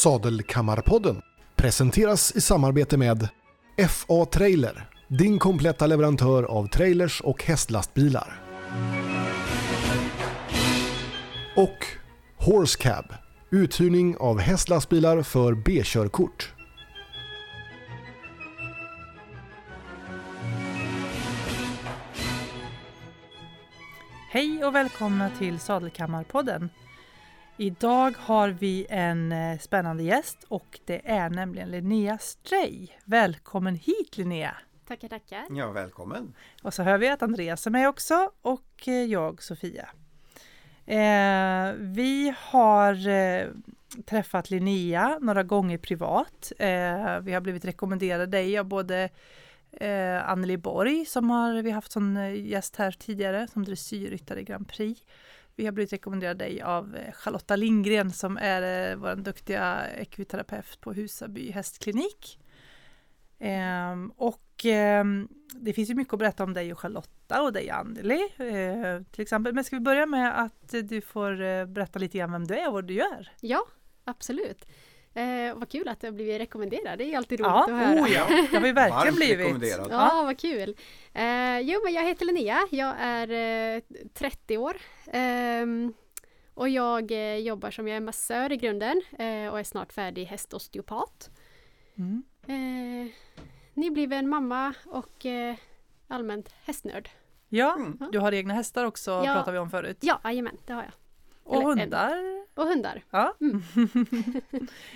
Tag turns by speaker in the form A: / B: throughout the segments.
A: Sadelkammarpodden presenteras i samarbete med FA Trailer, din kompletta leverantör av trailers och hästlastbilar. Och Horse Cab, uthyrning av hästlastbilar för B-körkort.
B: Hej och välkomna till Sadelkammarpodden. Idag har vi en eh, spännande gäst och det är nämligen Linnea Stray. Välkommen hit Linnea!
C: Tackar, tackar.
D: Ja, välkommen!
B: Och så hör vi att Andreas är med också och eh, jag Sofia. Eh, vi har eh, träffat Linnea några gånger privat. Eh, vi har blivit rekommenderade dig av både eh, Anneli Borg som har vi haft som gäst här tidigare som dressyrryttare i Grand Prix. Vi har blivit rekommenderade dig av eh, Charlotta Lindgren som är eh, vår duktiga ekviterapeut på Husaby hästklinik. Ehm, och ehm, det finns ju mycket att berätta om dig och Charlotta och dig Anneli eh, till exempel. Men ska vi börja med att du får berätta lite grann vem du är och vad du gör?
C: Ja, absolut. Eh, vad kul att jag blivit rekommenderad. Det är alltid roligt
B: Ja,
C: att höra.
B: oh ja, det har vi verkligen
D: Varmt
B: blivit.
D: rekommenderat.
C: Ja, vad kul! Eh, jo, men jag heter Linnea. Jag är eh, 30 år. Ehm, och jag eh, jobbar som jag är massör i grunden eh, och är snart färdig hästosteopat.
B: Mm.
C: Eh, nybliven mamma och eh, allmänt hästnörd.
B: Ja,
D: Mm.
B: du har egna hästar också
C: Ja.
B: pratade vi om förut.
C: Ja, jajamän, det har jag.
B: och
C: eller en.
B: hundar.
C: Och hundar.
B: Ja.
C: Mm.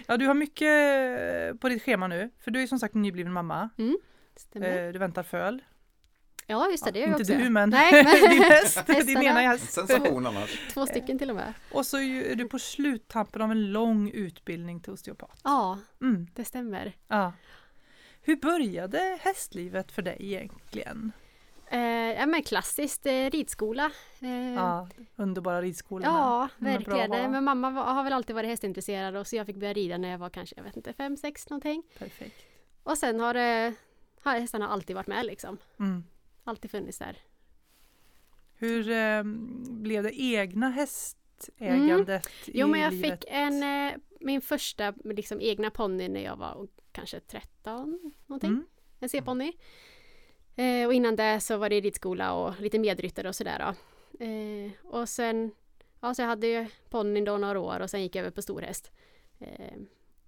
B: ja, du har mycket på ditt schema nu. För du är som sagt nybliven mamma.
C: Stämmer.
B: Eh, Du väntar föl.
C: Ja, just det, det gör jag
B: Inte
C: också.
B: du, men
C: Nej, men
B: din häst. Din ena häst.
D: Sensation annars.
C: Två stycken till och med.
B: Och så är du på sluttampen av en lång utbildning till osteopat.
C: Ja,
B: Mm,
C: det stämmer.
B: ja. Hur började hästlivet för dig egentligen?
C: Eh, ja men klassiskt eh, ridskola. Eh,
B: Ja, underbara ridskolan.
C: ja
B: bra
C: verkligen.
B: ha.
C: Men mamma var, har väl alltid varit hästintresserad och så jag fick börja rida när jag var kanske, jag vet inte, fem, sex någonting.
B: Perfekt.
C: Och sen har det, har hästarna alltid varit med liksom.
B: Mm.
C: Alltid funnits där.
B: Hur eh, blev det egna hästägandet i
C: Jo men jag
B: livet?
C: fick en, eh, min första liksom, egna ponny när jag var kanske 13 någonting.
B: Mm.
C: En C-ponny. Eh, och innan det så var det ridskola och lite medryttare och sådär. Eh, och sen, ja så jag hade ju ponnyn då några år och sen gick jag över på storhäst. Eh,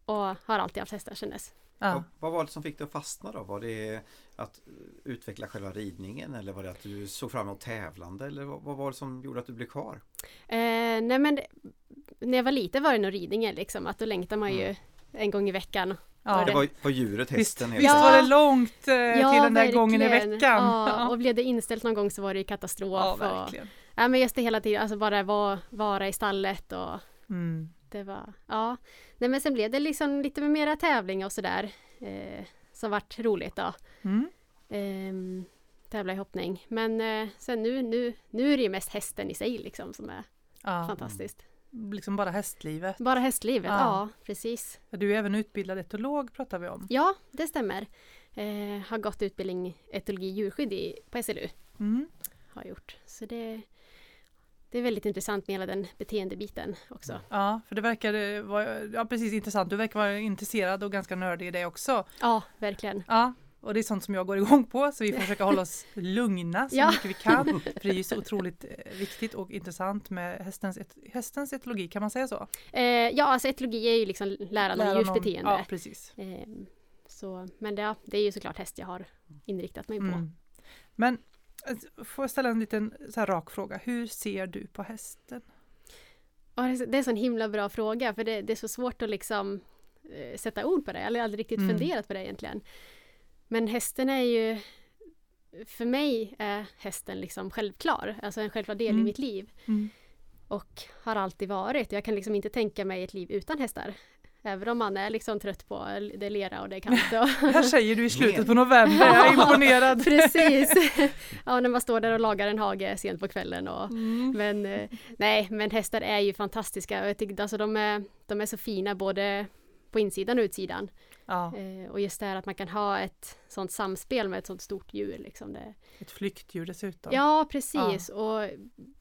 C: och har alltid haft hästar sedan dess.
B: Ja.
D: Vad, var det som fick dig att fastna då? Var det att utveckla själva ridningen eller var det att du såg fram emot tävlande eller vad, var det som gjorde att du blev kvar?
C: Eh, nej men när jag var liten var det nog ridningen liksom, att då längtar man ju
D: Mm.
C: en gång i veckan.
B: Ja.
D: Det var, var djuret
B: Visst,
D: hästen
B: visst
C: Ja.
B: var det långt eh, till den där gången i
C: verkligen.
B: veckan?
C: Ja, och blev det inställt någon gång så var det katastrof.
B: ja
C: och,
B: verkligen.
C: ja, men just det hela tiden, alltså bara vara, vara i stallet och
B: Mm.
C: det var, ja. Nej men sen blev det liksom lite med mera tävling och sådär. Eh, som vart roligt då.
B: Mm.
C: Ehm, tävla i hoppning. Men eh, sen nu, nu, nu är det ju mest hästen i sig liksom som är
B: Ja,
C: fantastiskt.
B: Liksom bara hästlivet.
C: Bara hästlivet,
B: Ja.
C: ja, precis.
B: Du är även utbildad etolog pratar vi om.
C: Ja, det stämmer. Eh, har gått utbildning etologi djurskydd i, på SLU.
B: Mm.
C: Har gjort. Så det, det är väldigt intressant med hela den beteendebiten också.
B: Ja, för det verkar eh, vara ja, precis intressant. Du verkar vara intresserad och ganska nördig i det också.
C: Ja, verkligen.
B: Ja, och det är sånt som jag går igång på så vi får försöka hålla oss lugna så
C: Ja.
B: mycket vi kan. För det är ju så otroligt eh, viktigt och intressant med hästens, et, hästens etologi, kan man säga så?
C: Eh, ja, alltså etologi är ju liksom läran om djurs beteende.
B: Ja, precis.
C: Eh, så, men det, det är ju såklart häst jag har inriktat mig på.
B: Mm. Men eh, får jag ställa en liten så här rak fråga. Hur ser du på hästen?
C: Och det, är så- det är en sån himla bra fråga för det, det är så svårt att liksom eh, sätta ord på det. Jag har aldrig riktigt
B: Mm.
C: funderat på det egentligen. Men hästen är ju för mig är hästen liksom självklar, alltså en självklar del
B: Mm.
C: i mitt liv.
B: Mm.
C: Och har alltid varit. Jag kan liksom inte tänka mig ett liv utan hästar. Även om man är liksom trött på det lera och det kallt. Och
B: här säger du i slutet på november, jag är imponerad.
C: Precis! ja, när man står där och lagar en hage sent på kvällen. Och,
B: Mm.
C: men eh, nej, men hästar är ju fantastiska. Och jag tycker, alltså, de, är, de är så fina både på insidan och utsidan.
B: Ja,
C: Eh, och just det här att man kan ha ett sånt samspel med ett sånt stort djur. Liksom det.
B: ett flyktdjur dessutom.
C: Ja, precis. Och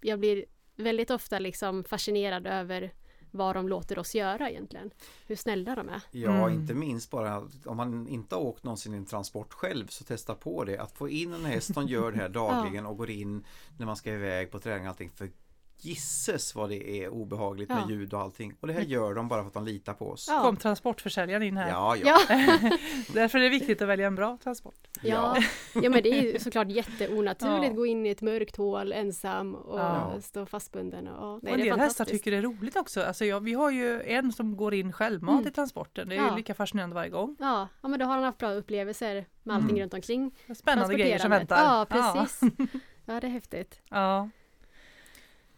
C: jag blir väldigt ofta liksom fascinerad över vad de låter oss göra egentligen. Hur snälla de är.
D: Ja,
B: Mm.
D: inte minst bara om man inte har åkt någonsin i en transport själv så testa på det. Att få in en häst som gör det här dagligen och går in när man ska iväg på träning och allting. För gisses vad det är obehagligt med
C: Ja.
D: ljud och allting. Och det här gör de bara för att de litar på oss.
C: Ja.
B: Kom transportförsäljaren in här.
D: Ja, ja.
B: Därför är det viktigt att välja en bra transport.
C: ja. ja men det är ju såklart jätteonaturligt
B: Ja.
C: att gå in i ett mörkt hål ensam och
B: Ja.
C: stå fastbunden. Och, ja,
B: Och
C: nej,
B: en
C: det är
B: del hästar tycker det är roligt också. Alltså jag, vi har ju en som går in självmant
C: Mm.
B: i transporten. Det är lika fascinerande varje gång.
C: Ja, ja, men då har han haft bra upplevelser med allting
D: Mm.
C: runt omkring.
B: Spännande grejer som väntar.
C: Ja, precis. Ja, det är häftigt.
B: Ja.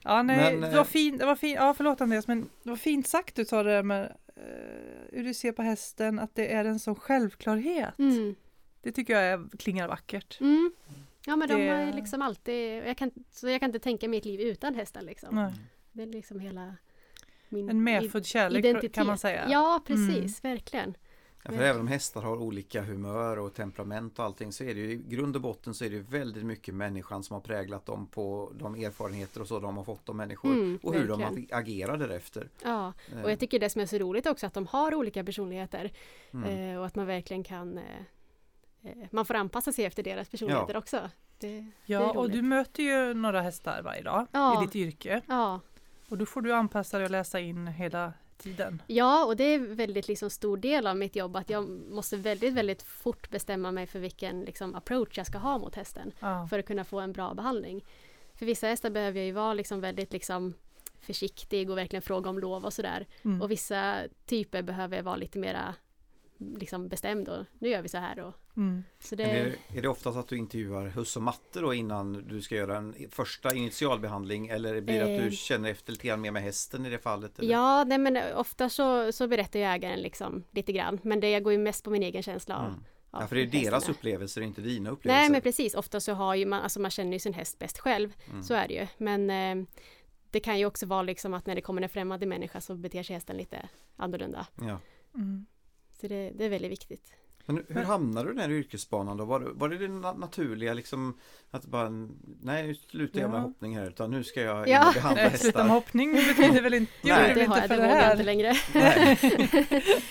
B: Ja, nej,
D: Men,
B: det var
D: eh,
B: fint, det var fint, ja förlåt Andreas, men det var fint sagt du sa det där med eh, hur du ser på hästen, att det är en sån självklarhet.
C: Mm.
B: Det tycker jag är, klingar vackert.
C: Mm. Ja, men de
B: Det-
C: har ju liksom alltid, jag kan, så jag kan inte tänka mitt liv utan hästar liksom.
B: Nej.
C: Det är liksom hela min
B: En medfödd kärlek
C: identitet.
B: kan man säga.
C: Ja, precis, verkligen.
D: Ja, för även om hästar har olika humör och temperament och allting så är det ju i grund och botten så är det ju väldigt mycket människan som har präglat dem på de erfarenheter och så de har fått av människor
C: Mm,
D: och hur
C: verkligen.
D: de agerar därefter.
C: Ja,
D: Eh,
C: och jag tycker det som är så roligt också att de har olika personligheter
D: mm.
C: eh, och att man verkligen kan eh, man får anpassa sig efter deras personligheter också. Det, det
B: Ja,
C: är
B: och du möter ju några hästar varje dag
C: Ja.
B: i ditt yrke.
C: Ja,
B: Och då får du anpassa dig och läsa in hela tiden.
C: Ja, och det är väldigt liksom stor del av mitt jobb att jag måste väldigt, väldigt fort bestämma mig för vilken liksom, approach jag ska ha mot hästen
B: Ja.
C: för att kunna få en bra behandling. För vissa hästar behöver jag ju vara liksom väldigt liksom, försiktig och verkligen fråga om lov och sådär.
B: Mm.
C: Och vissa typer behöver jag vara lite mera liksom, bestämd och nu gör vi så här. Och,
B: Mm.
C: så det,
D: är, det- är det oftast att du intervjuar huss och matte då innan du ska göra en första initialbehandling eller blir det att
C: Eh.
D: du känner efter lite grann mer med hästen i det fallet? Eller?
C: Ja, nej, men ofta så, så berättar ju ägaren liksom lite grann. Men det, jag går ju mest på min egen känsla av,
D: Mm. Ja, för det är deras
C: är.
D: upplevelser, inte dina upplevelser.
C: Nej men precis, ofta så har ju man, alltså man känner ju sin häst bäst själv.
D: Mm.
C: Så är det ju. Men eh, det kan ju också vara liksom att när det kommer en främmande människa så beter sig hästen lite annorlunda.
D: Ja.
B: Mm.
C: Så det, det är väldigt viktigt.
D: Men hur hamnade du i den här yrkesbanan då? Var, var det det na- naturliga liksom att bara nej nu slutar jag med
B: Ja.
D: hoppning här utan nu ska jag
C: Ja.
D: behandla
B: Nej, sluta med
D: hästar.
B: hoppning betyder väl inte,
D: Nej.
C: det
B: det inte
C: jag,
B: för
C: det
B: det
C: vågar jag
B: här?
C: inte längre.
D: Nej.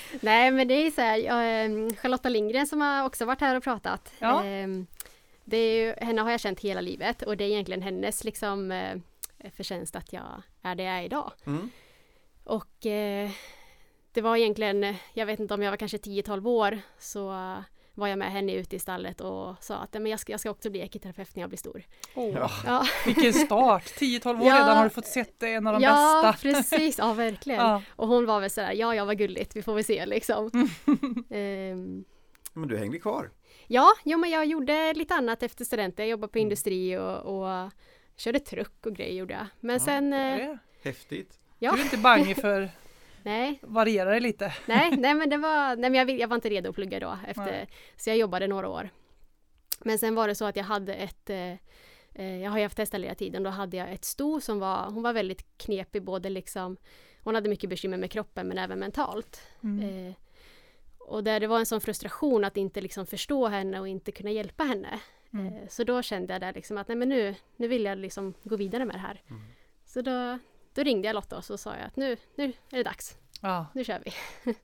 C: Nej men det är så här, jag, eh, Charlotta Lindgren som har också varit här och pratat.
B: Ja.
C: eh, Det är ju, henne har jag känt hela livet och det är egentligen hennes liksom eh, förtjänst att jag är det jag är idag.
D: Mm.
C: Och eh, det var egentligen, jag vet inte om jag var kanske 10-12 år, så eh, var jag med henne ute i stallet och sa att "Nej, men jag, ska, jag ska också bli ekiterapeut när jag blir stor.
B: Åh,
D: Ja.
C: Ja,
B: Vilken start! 10-12 år
C: Ja.
B: redan har du fått sett det, en av de
C: ja
B: bästa.
C: precis, ja verkligen.
B: Ja.
C: Och hon var väl sådär, ja ja vad gulligt, vi får väl se liksom. Ehm,
D: Men du hängde kvar.
C: ja, jo, men jag gjorde lite annat efter studenten, jag jobbade på industri och, och körde truck och grejer gjorde jag. Men
D: Ja,
C: sen,
B: Det
C: eh,
B: är det.
D: Häftigt.
C: ja,
B: Du är inte bange för
C: nej,
B: variera det lite.
C: Nej, nej men det var, nej men jag, jag var inte redo att plugga då efter,
B: Nej.
C: så jag jobbade några år. Men sen var det så att jag hade ett, eh, eh, jag har ju haft hästar hela tiden, då hade jag ett sto som var, hon var väldigt knepig både liksom, hon hade mycket bekymmer med kroppen men även mentalt.
B: Mm.
C: Eh, och där det var en sån frustration att inte liksom förstå henne och inte kunna hjälpa henne.
B: Mm.
C: Eh, så då kände jag där liksom att nej men nu, nu vill jag liksom gå vidare med det här.
D: Mm.
C: Så då, då ringde jag Lotta och så sa jag att nu, nu är det dags,
B: Ja.
C: nu kör vi.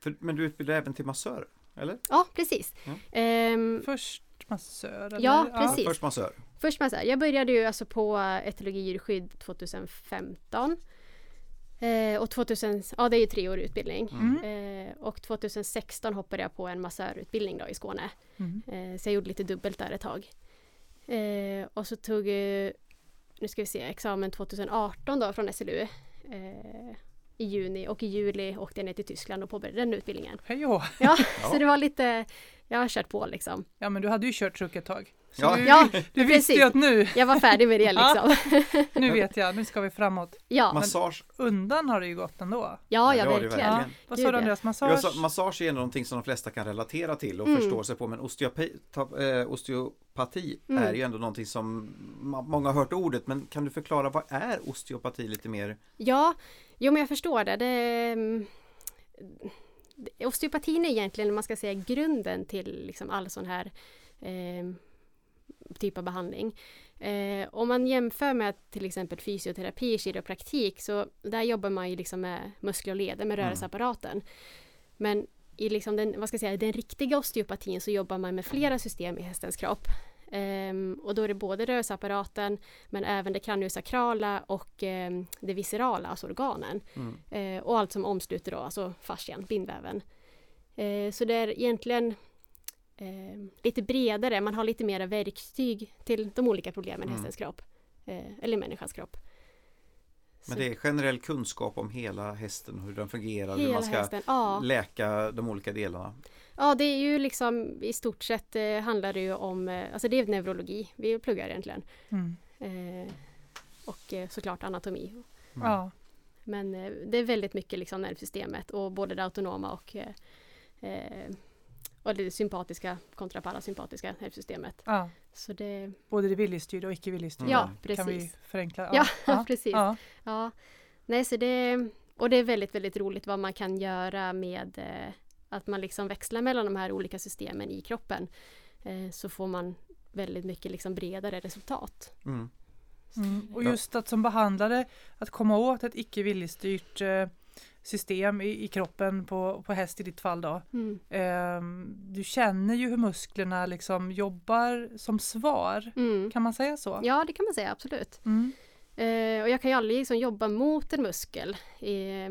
D: För, men du utbildar även till massör? Eller?
C: Ja, precis.
D: Ja.
C: Ehm,
B: Först massör? Eller?
C: Ja, precis.
D: Först massör.
C: först här, jag började ju alltså på etologi och djurskydd 2015. Eh, och 2000, ja det är ju tre år utbildning.
B: Mm.
C: Eh, och 2016 hoppade jag på en massörutbildning då i Skåne.
B: Mm.
C: Eh, så jag gjorde lite dubbelt där ett tag. Eh, och så tog eh, nu ska vi se, examen 2018 då från SLU. Eh, I juni och i juli åkte jag ner till Tyskland och påbörjade den utbildningen.
B: Hej.
C: Ja,
D: Ja.
C: så det var lite, jag har kört på liksom.
B: Ja men du hade ju kört truck ett tag. Så
D: Ja.
B: du,
C: Ja,
B: du visste ju
C: precis.
B: att nu,
C: Jag var färdig med det
B: Ja.
C: liksom.
B: nu vet jag, nu ska vi framåt.
C: Ja,
D: Massage.
B: undan har det ju gått ändå.
C: ja,
D: Ja,
C: ja verkligen.
B: Ja.
D: verkligen.
B: Vad sa du
C: ja.
B: Andreas?
D: Ja,
B: Massage?
D: så, massage är någonting som de flesta kan relatera till och
C: Mm.
D: förstår sig på men osteopi, ta, eh, osteopati
C: Mm.
D: är ju ändå någonting som många har hört ordet men kan du förklara vad är osteopati lite mer?
C: Ja, jo men jag förstår det. det mm, det- osteopatin är egentligen, om man ska säga, grunden till liksom all sån här eh, typ av behandling. Eh, om man jämför med till exempel fysioterapi, kiropraktik, så där jobbar man ju liksom med muskler och leder, med
D: Mm.
C: rörelseapparaten. Men i liksom den, vad ska jag säga, den riktiga osteopatin så jobbar man med flera system i hästens kropp. Ehm, och då är det både rörelseapparaten men även det kraniosakrala och ehm, det viscerala, alltså organen.
D: Mm.
C: Eh, och allt som omsluter då, alltså fascian, bindväven. Eh, så det är egentligen eh, lite bredare, man har lite mera verktyg till de olika problemen i
D: Mm.
C: hästens kropp. Eh, eller människans kropp.
D: Men det är generell kunskap om hela hästen, hur den fungerar, hur
C: hela
D: man ska
C: hästen, ja.
D: läka de olika delarna.
C: Ja, det är ju liksom i stort sett eh, handlar det ju om, eh, alltså det är neurologi vi pluggar egentligen.
B: Mm.
C: Eh, och eh, såklart anatomi.
D: Mm.
B: Ja.
C: Men eh, det är väldigt mycket liksom nervsystemet och både det autonoma och, eh, eh, och det sympatiska kontra parasympatiska nervsystemet.
B: ja.
C: Så det,
B: Både det viljestyrda och icke viljestyrda.
C: ja
D: Mm.
B: Kan vi
C: precis.
B: förenkla?
C: Ja, precis.
B: Ja.
C: Ja. Nej, så det, och det är väldigt, väldigt roligt vad man kan göra med eh, att man liksom växlar mellan de här olika systemen i kroppen. Eh, så får man väldigt mycket liksom bredare resultat.
D: Mm.
B: Mm. Och
D: Ja.
B: just att som behandlare att komma åt ett icke viljestyrt eh, system i, i kroppen på, på häst i ditt fall då.
C: Mm.
B: Ehm, du känner ju hur musklerna liksom jobbar som svar.
C: Mm.
B: Kan man säga så?
C: Ja, det kan man säga, absolut.
B: Mm.
C: Eh, och jag kan ju aldrig liksom jobba mot en muskel. Eh,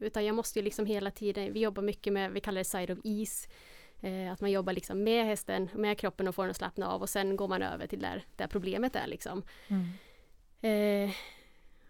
C: utan jag måste ju liksom hela tiden, vi jobbar mycket med, vi kallar det side of ease. Eh, att man jobbar liksom med hästen, med kroppen och får den att slappna av och sen går man över till där, där problemet är liksom.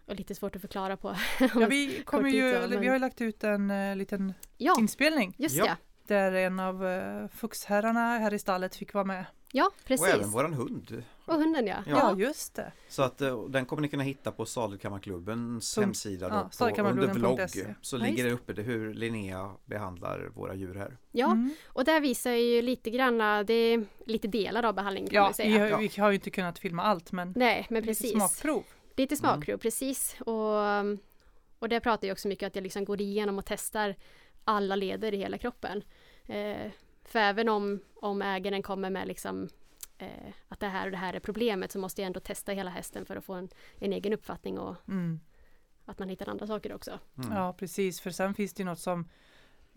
C: Och lite svårt att förklara på.
B: Ja, vi, kommer ju,
C: då, men-
B: vi har ju lagt ut en eh, liten
C: ja,
B: inspelning
C: just
D: Ja.
C: ja.
B: där en av uh, fuxherrarna här i stallet fick vara med.
C: Ja,
D: Och
C: precis.
D: även våran hund.
C: Och hunden ja.
D: Ja.
B: Ja, just det.
D: Så att eh, den kommer ni kunna hitta på Sadelkammarklubbens
B: Punkt.
D: hemsida
B: ja,
D: då, på, under vlogg. Så
C: Ja,
D: ligger det uppe det hur Linnea behandlar våra djur här.
C: Ja,
B: Mm.
C: och där visar ju lite granna, det är lite delar av behandlingen kan man
B: Ja,
C: säga.
B: vi har,
D: Ja.
B: vi har ju inte kunnat filma allt men
C: Nej, men precis.
B: smakprov.
C: Lite smakprov, precis. Och, och det pratar jag också mycket att jag liksom går igenom och testar alla leder i hela kroppen. Eh, för även om, om ägaren kommer med liksom eh, att det här och det här är problemet så måste jag ändå testa hela hästen för att få en, en egen uppfattning och
B: Mm.
C: att man hittar andra saker också.
D: Mm.
B: Ja, precis. För sen finns det ju något som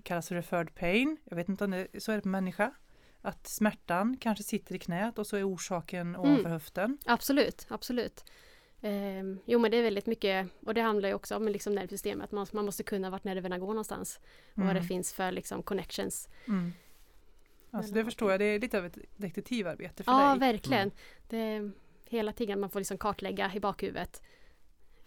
B: kallas för referred pain. Jag vet inte om det så är det på människa. Att smärtan kanske sitter i knät och så är orsaken ovanför höften.
C: Absolut, absolut. Eh, jo men det är väldigt mycket och det handlar ju också om liksom nervsystemet. Man, man måste kunna vart nerverna går någonstans och vad det
B: Mm.
C: finns för liksom connections.
B: Mm. Alltså det förstår jag, det är lite av ett detektivarbete för
C: Ja,
B: dig.
C: verkligen. Det är hela tiden man får liksom kartlägga i bakhuvudet.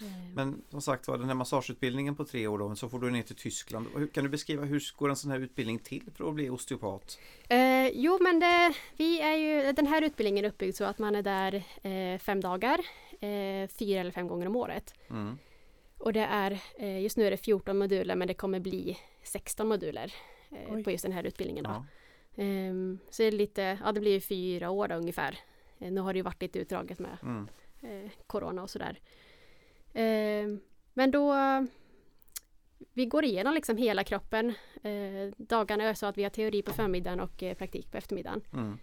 C: Eh,
D: Men som sagt var den här massageutbildningen på tre år då, så får du ner till Tyskland. Hur- Kan du beskriva hur går en sån här utbildning till för att bli osteopat?
C: Eh, jo, men det, vi är ju, den här utbildningen är uppbyggd så att man är där eh, fem dagar, eh, fyra eller fem gånger om året.
D: Mm.
C: Och det är, eh, just nu är det 14 moduler men det kommer bli 16 moduler eh, på just den här utbildningen. Då.
D: Ja.
C: Ehm, så det är lite, ja det blir ju fyra år då, ungefär. Eh, nu har det ju varit lite utdraget med
D: Mm.
C: eh, Corona och sådär. Ehm, men då vi går igenom liksom hela kroppen. Eh, dagarna är så att vi har teori på förmiddagen och eh, praktik på eftermiddagen.
D: Mm.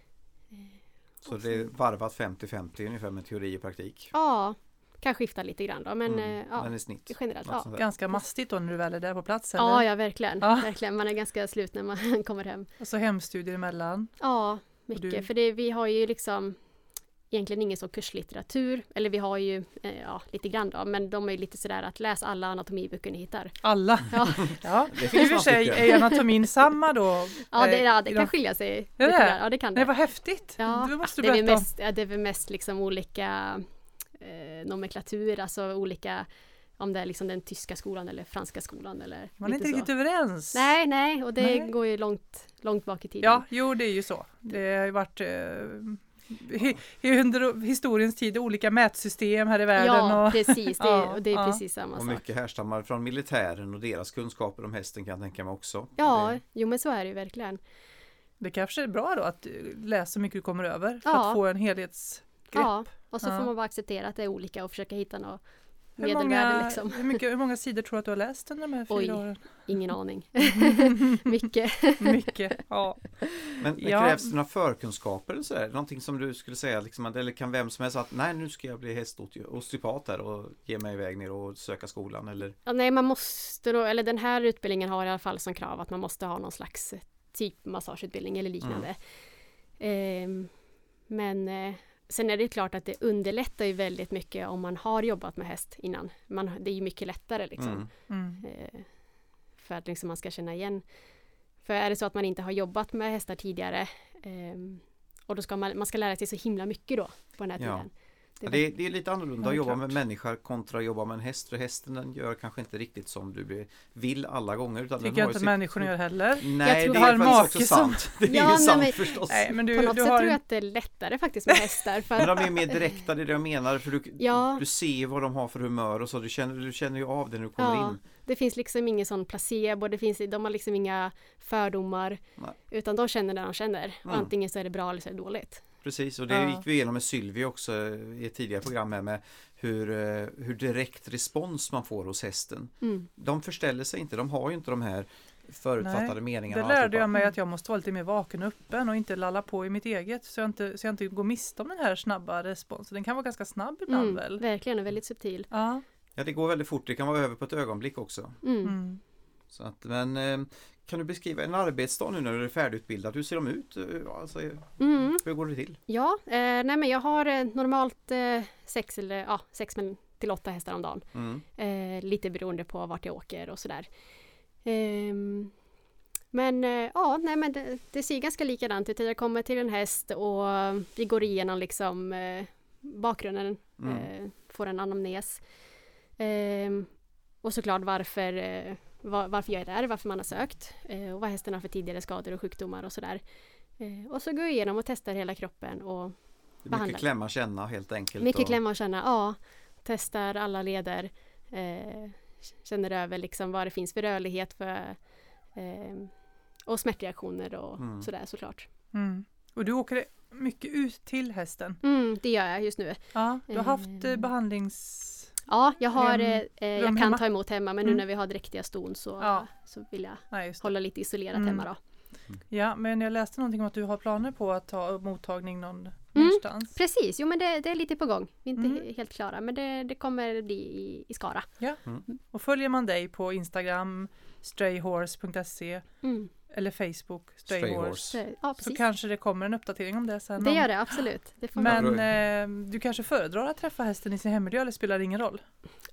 D: Så det är varvat 50-50 ungefär med teori och praktik.
C: Ja, kan skifta lite grann då men
D: Mm.
C: eh, ja,
D: Men i snitt.
C: generellt. Ja.
B: Ganska mastigt då när du väl är där på plats eller?
C: Ja, ja verkligen.
B: Ja.
C: verkligen. Man är ganska slut när man kommer hem.
B: Och så hemstudier emellan.
C: Ja, mycket. För det, vi har ju liksom egentligen ingen så kurslitteratur. Eller vi har ju eh, ja, lite grann då, men de är ju lite sådär att läs alla anatomiböcker ni hittar.
B: Alla!
C: Ja,
B: Ja,
D: Det
B: i och
D: finns
B: för sig är anatomin samma då.
C: ja, det,
B: eh,
C: ja, det
B: de-
C: kan skilja sig.
B: Är det
C: lite
B: det?
C: Ja, det kan
B: Nej,
C: det.
B: vad häftigt!
C: Ja,
B: det måste
C: det
B: du
C: är
B: berätta om.
C: mest, ja, det är väl mest liksom olika eh, nomenklatur, alltså olika om det är liksom den tyska skolan eller franska skolan eller
B: Man är inte
C: så.
B: riktigt överens.
C: Nej, nej, och det
B: Nej.
C: går ju långt, långt bak i tiden.
B: Ja, jo det är ju så. Det har ju varit eh, under historiens tid olika mätsystem här i världen.
C: ja
B: och,
C: precis. Det,
B: Ja,
C: och det är
B: ja.
C: precis samma
D: Och
C: sak.
D: mycket härstammar från militären och deras kunskaper om hästen kan jag tänka mig också.
C: Ja,
D: Det,
C: jo men så är det ju verkligen.
B: det kanske är bra då att eh, läsa så mycket du kommer över för
C: Ja.
B: att få en helhetsgrepp.
C: Ja, och så
B: Ja.
C: får man bara acceptera att det är olika och försöka hitta något,
B: Hur
C: medelvärde
B: många,
C: liksom.
B: hur, mycket, hur många sidor tror du att du har läst under de här fyra
C: Oj.
B: åren?
C: Ingen aning. Mycket.
B: Mycket, ja.
D: Men, men
B: Ja.
D: krävs det några förkunskaper eller sådär? Någonting som du skulle säga, liksom, eller kan vem som helst att nej nu ska jag bli hästosteopat här och ge mig iväg ner och söka skolan eller?
C: Ja, nej, man måste då, eller den här utbildningen har i alla fall som krav att man måste ha någon slags eh, typ massageutbildning eller liknande. Ehm, men eh, sen är det klart att det underlättar ju väldigt mycket om man har jobbat med häst innan. Man, det är ju mycket lättare liksom.
D: Mm.
B: Mm.
C: Eh, för att liksom man ska känna igen. För är det så att man inte har jobbat med hästar tidigare ehm, och då ska man, man ska lära sig så himla mycket då på den här tiden.
D: Ja, det, är, det är lite annorlunda
B: Ja,
D: att jobba
B: klart.
D: med människa kontra att jobba med en häst. För hästen den gör kanske inte riktigt som du vill alla gånger. Utan den
B: Tycker jag
D: har
B: inte
D: sitt-
B: människorna gör heller.
D: Nej,
C: tror
D: det är faktiskt också
B: som-
D: sant. Det är
C: Ja,
D: ju
C: nej,
D: sant
C: men-
D: förstås.
B: Nej, men du,
C: på något
B: du
C: sätt
B: har
C: tror jag att det är lättare faktiskt med hästar. För
D: Men
C: att,
D: de är mer direkta, det är det jag menar. För du,
C: Ja.
D: du ser vad de har för humör och så. Du känner, du känner ju av det när du kommer
C: Ja.
D: in.
C: det finns liksom ingen sån placebo, det finns, de har liksom inga fördomar.
D: Nej.
C: Utan de känner det de känner.
D: Mm.
C: antingen så är det bra eller så är det dåligt.
D: Precis, och det
B: Ja.
D: gick vi igenom med Sylvie också i ett tidigare program här med hur, eh, hur direkt respons man får hos hästen.
C: Mm.
D: De förställer sig inte, de har ju inte de här förutfattade
B: Nej,
D: meningarna.
B: det lärde jag mig att jag måste vara lite mer vaken och öppen och inte lalla på i mitt eget så jag inte, så jag inte går miste om den här snabba responsen. Den kan vara ganska snabb ibland
C: Mm.
B: väl?
C: Verkligen, och väldigt subtil.
B: Ja.
D: Ja, det går väldigt fort, det kan vara över på ett ögonblick också.
C: Mm.
B: Mm.
D: Så att, men eh, kan du beskriva en arbetsdag nu när du är färdigutbildad? Hur ser de ut? Eh, Alltså,
C: Mm.
D: hur går det till?
C: Ja, eh, nej men jag har eh, normalt eh, sex eller ja, sex till åtta hästar om dagen.
D: Mm.
C: Eh, lite beroende på vart jag åker och sådär. Ehm, men eh, ja, nej men det, det ser ganska likadant ut. Jag kommer till en häst och vi går igenom liksom eh, bakgrunden,
D: Mm.
C: eh, får en anamnes. Ehm, och såklart varför, eh, var, varför jag är där, varför man har sökt eh, och vad hästen har för tidigare skador och sjukdomar och sådär. Eh, och så går jag igenom och testar hela kroppen och
D: Det är
C: Behandla.
D: mycket klämma känna helt enkelt.
C: mycket
D: och,
C: klämma och känna, ja. Testar alla leder. Eh, känner över liksom vad det finns för rörlighet för eh, och smärtreaktioner och
D: Mm.
C: sådär såklart.
B: Mm. Och du åker mycket ut till hästen?
C: Mm, det gör jag just nu.
B: Ja, du har haft eh,
C: Ehm.
B: behandlings...
C: Ja, jag har,
B: Rum-
C: eh, eh, jag kan
B: hemma?
C: ta emot hemma men nu
B: Mm.
C: när vi har dräktiga ston så,
B: Ja.
C: så vill jag
B: det.
C: hålla lite isolerat
B: Mm.
C: hemma då.
B: Ja, men jag läste någonting om att du har planer på att ta mottagning någon
C: Mm.
B: någonstans.
C: Precis, jo men det, det är lite på gång. Vi är inte
B: Mm.
C: he- helt klara men det, det kommer bli i, i Skara.
B: Och följer man dig på Instagram, strayhorse.se
C: Mm.
B: Eller Facebook,
D: Stray
B: strayhorse,
D: Horse.
C: Så, ja,
B: så kanske det kommer en uppdatering om det sen.
C: Det gör det absolut. Det får
B: Men eh, du kanske föredrar att träffa hästen i sin hemmiljö eller spelar det ingen roll?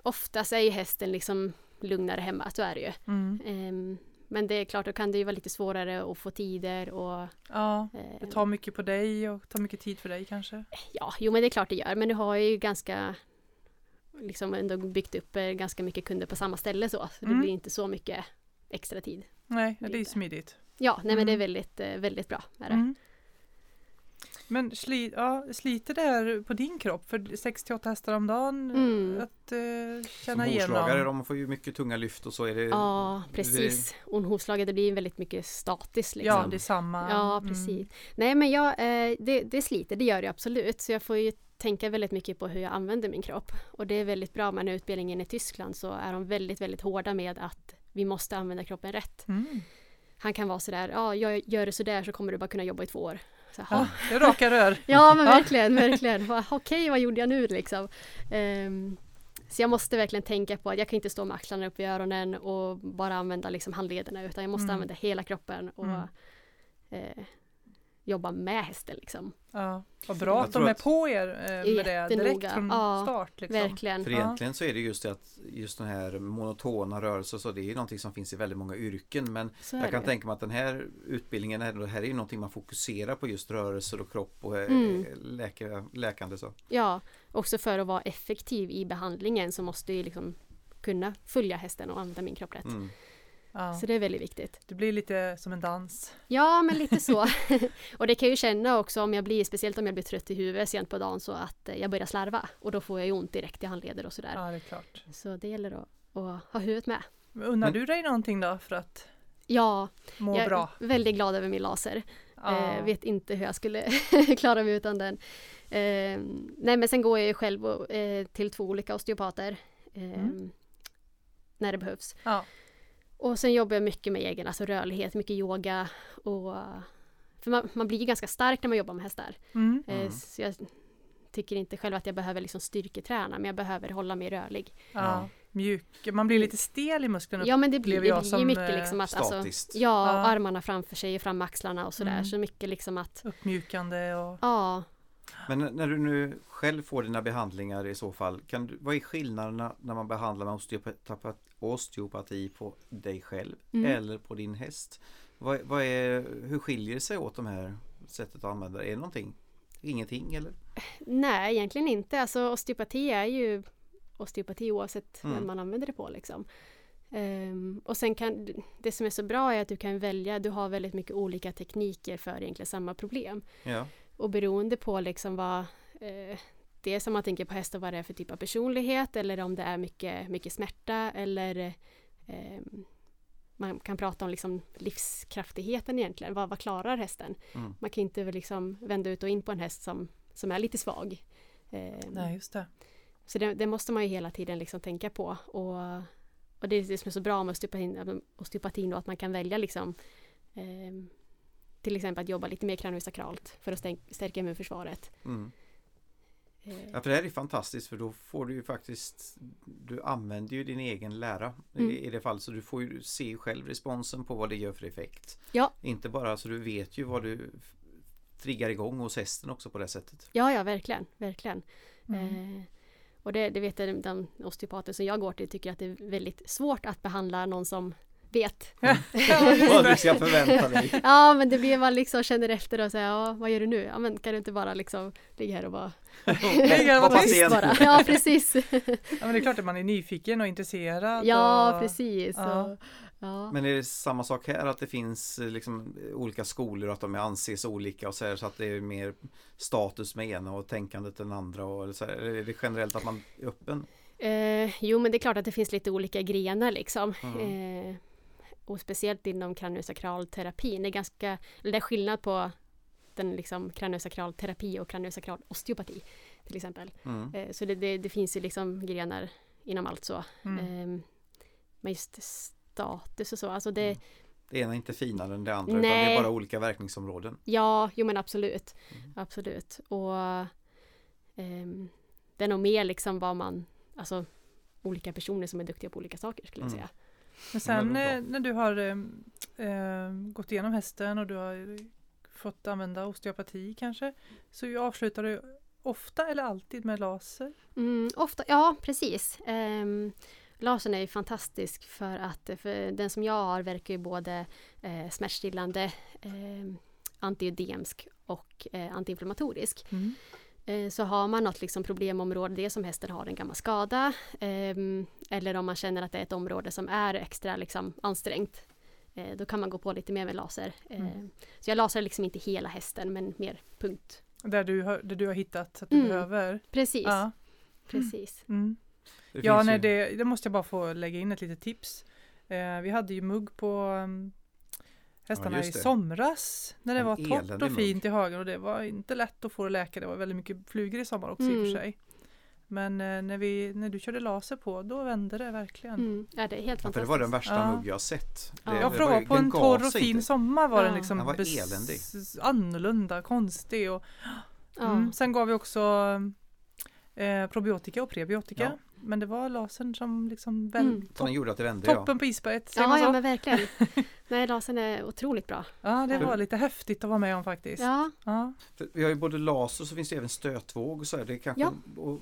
C: Oftast är ju hästen liksom lugnare hemma, så är det ju.
B: Mm.
C: Ehm, men det är klart, då kan det ju vara lite svårare att få tider och...
B: Ja,
C: eh,
B: det tar mycket på dig och tar mycket tid för dig kanske.
C: Ja, jo men det är klart det gör. Men nu har ju ganska liksom ändå byggt upp eh, ganska mycket kunder på samma ställe så. Så det
B: Mm.
C: blir inte så mycket extra tid.
B: Nej, det är smidigt.
C: Ja, nej men det är
B: Mm.
C: väldigt, eh, väldigt bra. Är det.
B: Mm. Men sli, ja, sliter det här på din kropp? För 68 hästar om dagen
C: Mm.
B: att eh,
D: Som
B: känna
D: hovslagare,
B: igenom?
D: de får ju mycket tunga lyft och så är det
C: Ja, precis. Och hovslaget det blir väldigt mycket statiskt. Liksom.
B: Ja, det är samma.
C: Ja,
B: Mm.
C: precis. Nej, men jag, eh, det, det sliter, det gör det absolut. Så jag får ju tänka väldigt mycket på hur jag använder min kropp. Och det är väldigt bra med den här utbildningen i Tyskland så är de väldigt, väldigt hårda med att vi måste använda kroppen rätt.
B: Mm.
C: Han kan vara sådär, ja, jag gör det sådär så kommer du bara kunna jobba i två år. Så,
B: Ja, det är raka rör.
C: ja, men verkligen, verkligen. Okej, vad gjorde jag nu liksom? Ehm, så jag måste verkligen tänka på att jag kan inte stå med axlarna upp i öronen och bara använda liksom handlederna utan jag måste
B: Mm.
C: använda hela kroppen och
B: Mm.
C: eh, jobba med hästen liksom.
B: Ja, vad bra att de är
D: att-
B: på er eh, med det direkt från
C: Ja,
B: start. Liksom.
C: Verkligen.
D: För
B: Ja.
D: egentligen så är det just det att just den här monotona rörelser så det är ju någonting som finns i väldigt många yrken men jag kan
C: det.
D: tänka mig att den här utbildningen är, det här är ju någonting man fokuserar på just rörelser och kropp och eh,
C: Mm.
D: läka, läkande så.
C: Ja, också för att vara effektiv i behandlingen så måste jag liksom kunna följa hästen och använda min kropp rätt.
D: Mm.
B: Ja.
C: Så det är väldigt viktigt.
B: Det blir lite som en dans.
C: Ja, men lite så. och det kan jag ju känna också om jag blir, speciellt om jag blir trött i huvudet sent på dagen så att eh, jag börjar slarva och då får jag ju ont direkt i handleder och sådär.
B: Ja, det är klart.
C: Så det gäller att, att ha huvudet med.
B: Men Unnar
D: Men-
B: du dig någonting då för att
C: Ja,
B: må
C: jag
B: bra?
C: är väldigt glad över min laser.
B: Ja.
C: Eh, vet inte hur jag skulle klara mig utan den. Eh, nej men sen går jag ju själv och, eh, till två olika osteopater. eh,
B: Mm.
C: när det behövs.
B: Ja.
C: Och sen jobbar jag mycket med egen alltså rörlighet, mycket yoga och för man, man blir ju ganska stark när man jobbar med hästar.
B: Mm.
C: Eh,
D: Mm.
C: Så jag tycker inte själv att jag behöver liksom styrketräna men jag behöver hålla mig rörlig.
B: Ja. Mjuk. Man blir lite stel i musklerna.
C: Ja men det blir, det blir ju mycket
B: eh,
C: liksom att alltså,
D: Statiskt.
C: Ja,
B: Ja.
C: och armarna framför sig och fram axlarna och sådär.
B: Mm.
C: Så mycket liksom att
B: Uppmjukande och...
C: Ja,
D: Men när du nu själv får dina behandlingar i så fall, kan du, vad är skillnaderna när man behandlar med osteopati, osteopati på dig själv
C: Mm.
D: eller på din häst? Vad, vad är, hur skiljer det sig åt de här sättet att använda det? Är det någonting? Ingenting eller?
C: nej egentligen inte. Alltså osteopati är ju osteopati oavsett
D: Mm.
C: vem man använder det på liksom. Ehm, och sen kan det som är så bra är att du kan välja, du har väldigt mycket olika tekniker för egentligen samma problem.
D: Ja,
C: Och beroende på liksom vad eh, det som man tänker på hästar vad det är för typ av personlighet eller om det är mycket, mycket smärta eller eh, man kan prata om liksom livskraftigheten egentligen. Vad, vad klarar hästen?
D: Mm.
C: Man kan inte liksom vända ut och in på en häst som, som är lite svag. Eh,
B: Nej, just det.
C: så det, det måste man ju hela tiden liksom tänka på. Och, och det är det som är så bra med osteopatin, osteopatin då, att man kan välja liksom eh, till exempel att jobba lite mer kraniosakralt för att stärka immunförsvaret.
D: mm.
C: Eh,
D: ja, för det här är fantastiskt för då får du ju faktiskt Du använder ju din egen lära
C: Mm.
D: i, det fallet så du får ju se själv responsen på vad det gör för effekt.
C: Ja.
D: Inte bara så du vet ju vad du triggar igång hos hästen också på det sättet.
C: Ja, ja, verkligen, verkligen.
B: Mm.
C: Eh, och det, det vet jag, de osteopater som jag går till tycker att det är väldigt svårt att behandla någon som vet.
B: Ja,
D: Vad du ska förvänta dig.
C: Ja, men det blir man liksom känner efter och säger, ja, vad gör du nu? Ja, men kan du inte bara liksom ligga här och bara
B: Ligga och
D: Var
B: vara
C: tyst bara? Ja, precis.
B: Ja, men det är klart att man är nyfiken och intresserad.
C: Ja,
B: och...
C: precis.
B: Ja.
C: Och, ja.
D: Men är det samma sak här att det finns eh, liksom olika skolor och att de anses olika och så, här, så att det är mer status med ena och tänkandet den andra och så här, är det generellt att man är öppen?
C: Eh, jo, men det är klart att det finns lite olika grenar liksom.
D: Mm.
C: Eh, och speciellt inom kraniosakralterapin. Det är ganska, eller det är skillnad på den liksom kraniosakralterapi och kraniosakral osteopati till exempel.
D: Mm.
C: Eh, så det, det, det finns ju liksom grenar inom allt så.
B: Mm.
C: Eh, men just status och så, alltså det,
D: Mm. Det ena är inte finare än det andra utan det är bara olika verkningsområden.
C: ja, jo men absolut.
D: Mm.
C: Absolut. Och ehm, det är nog mer liksom vad man, alltså olika personer som är duktiga på olika saker skulle jag
D: Mm.
C: säga.
B: Men sen eh, när du har eh, eh, gått igenom hästen och du har fått använda osteopati kanske, så avslutar du ofta eller alltid med laser?
C: Mm, ofta, ja precis. Um, lasern är ju fantastisk för att för den som jag har verkar ju både eh, smärtstillande, eh, antiödemsk och eh, antiinflammatorisk.
B: Mm.
C: Eh, så har man något liksom problemområde, det som hästen har en gammal skada ehm, eller om man känner att det är ett område som är extra liksom, ansträngt eh, då kan man gå på lite mer med laser. Eh,
B: Mm.
C: Så jag lasrar liksom inte hela hästen men mer punkt.
B: Där, du har, där du har hittat att du
C: Mm.
B: behöver?
C: Precis,
B: Ja.
C: precis.
B: Mm.
D: Det
B: Ja, nej, det, det måste jag bara få lägga in ett litet tips. Eh, vi hade ju mugg på um, hästarna
D: just
B: i somras när det
D: En
B: var torrt och fint i hagen och det var inte lätt att få det att läka. Det var väldigt mycket flugor i sommar också i och
C: Mm.
B: för sig. Men eh, när, vi, när du körde laser på, då vände det verkligen.
C: Mm. Ja, det är helt
D: Ja, för
C: fantastiskt.
D: det var den värsta
B: Ja.
D: mugg jag har sett.
C: Ja.
D: Det,
B: Jag
D: det
B: frågade
D: var-
B: på
D: den
B: en torr och fin
D: inte.
B: sommar var den
C: Ja.
B: liksom
D: Den var eländig.
B: annorlunda, konstig. Och,
C: Ja.
B: mm. Sen gav vi också eh, probiotika och prebiotika.
D: Ja.
B: Men det var lasern som liksom väl,
C: Mm.
D: Som
B: topp,
D: gjorde att det vände ja.
B: toppen på isberget.
C: Ja, ja men verkligen. Nej, lasern är otroligt bra.
B: Ja, det
C: Ja.
B: var lite häftigt att vara med om faktiskt.
C: Ja,
B: Ja.
D: För Vi har ju både laser och så finns det även stötvåg och så här. Det kanske,
C: Ja.
D: och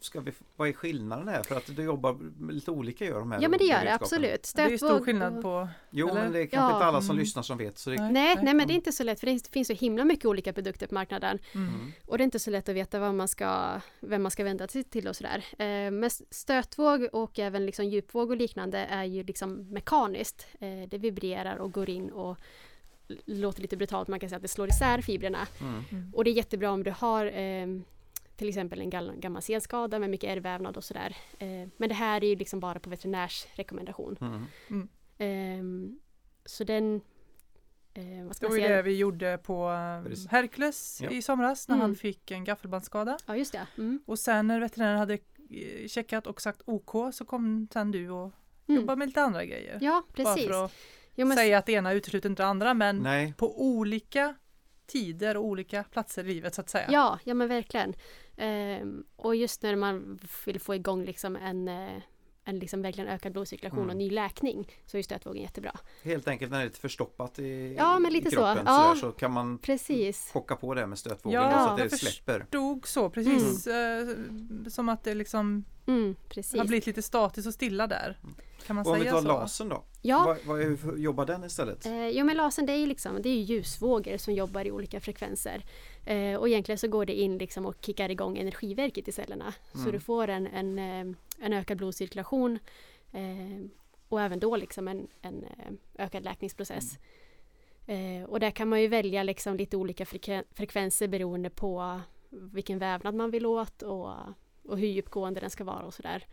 D: ska vi, vad är skillnaden här? För att du jobbar med lite olika gör de här
C: ja men det gör det absolut.
B: Det är stor
C: Stötvåg
B: skillnad på...
D: Jo
B: Eller?
D: men det är kanske
C: Ja.
D: inte alla som
B: Mm.
D: lyssnar som vet. Så det,
B: Nej.
C: Nej, nej men det är
B: Mm.
C: inte så lätt för det finns så himla mycket olika produkter på marknaden.
B: Mm.
D: Mm.
C: Och det är inte så lätt att veta vad man ska, vem man ska vända sig till och sådär. Eh, men stötvåg och även liksom djupvåg och liknande är ju liksom mekaniskt. Eh, det vibrerar och går in och låter lite brutalt, man kan säga att det slår isär fibrerna.
D: Mm.
B: Mm.
C: Och det är jättebra om du har eh, till exempel en gammal senskada med mycket ärrvävnad och sådär. Eh, men det här är ju liksom bara på veterinärs rekommendation.
D: Mm.
C: Ehm, så den, eh, vad ska
B: Det var ju
C: säga?
B: det vi gjorde på
D: Precis.
B: Hercules
D: Ja.
B: i somras när
C: Mm.
B: han fick en gaffelbandsskada.
C: Ja just det. Mm.
B: Och sen när veterinären hade eh, checkat och sagt OK så kom sen du och
C: Mm.
B: jobbade med lite andra grejer.
C: Ja,
B: Bara
C: precis.
B: för att
C: Jo, men,
B: säga att det ena utesluter inte det andra men
D: Nej,
B: på olika tider och olika platser i livet så att säga.
C: ja, ja men verkligen. Ehm, och just när man vill få igång liksom en, eh, en liksom verkligen ökad blodcirkulation
D: Mm.
C: och ny läkning så är stötvågen jättebra.
D: helt enkelt när det är lite förstoppat i,
C: Ja, men lite
D: i
C: så.
D: kroppen
C: Ja.
D: så, så kan man
C: Precis.
D: chocka på det med stötvågen
B: Ja,
D: så att det
B: jag
D: släpper.
B: Stod så precis eh, som att det liksom
C: Mm,
B: har blivit lite statiskt och stilla där. Kan man
D: Och om vi
B: säga
D: tar
B: så?
D: lasern då?
C: Ja,
D: Vad, vad, hur jobbar den istället?
C: Eh, jo men lasern det är liksom, det är ju ljusvågor som jobbar i olika frekvenser. Eh, och egentligen så går det in liksom och kickar igång energiverket i cellerna. Så
D: Mm.
C: du får en, en, eh, en ökad blodcirkulation eh, och även då liksom en, en eh, ökad läkningsprocess. Eh, och där kan man ju välja liksom lite olika freken- frekvenser beroende på vilken vävnad man vill åt och, och hur djupgående den ska vara och sådär.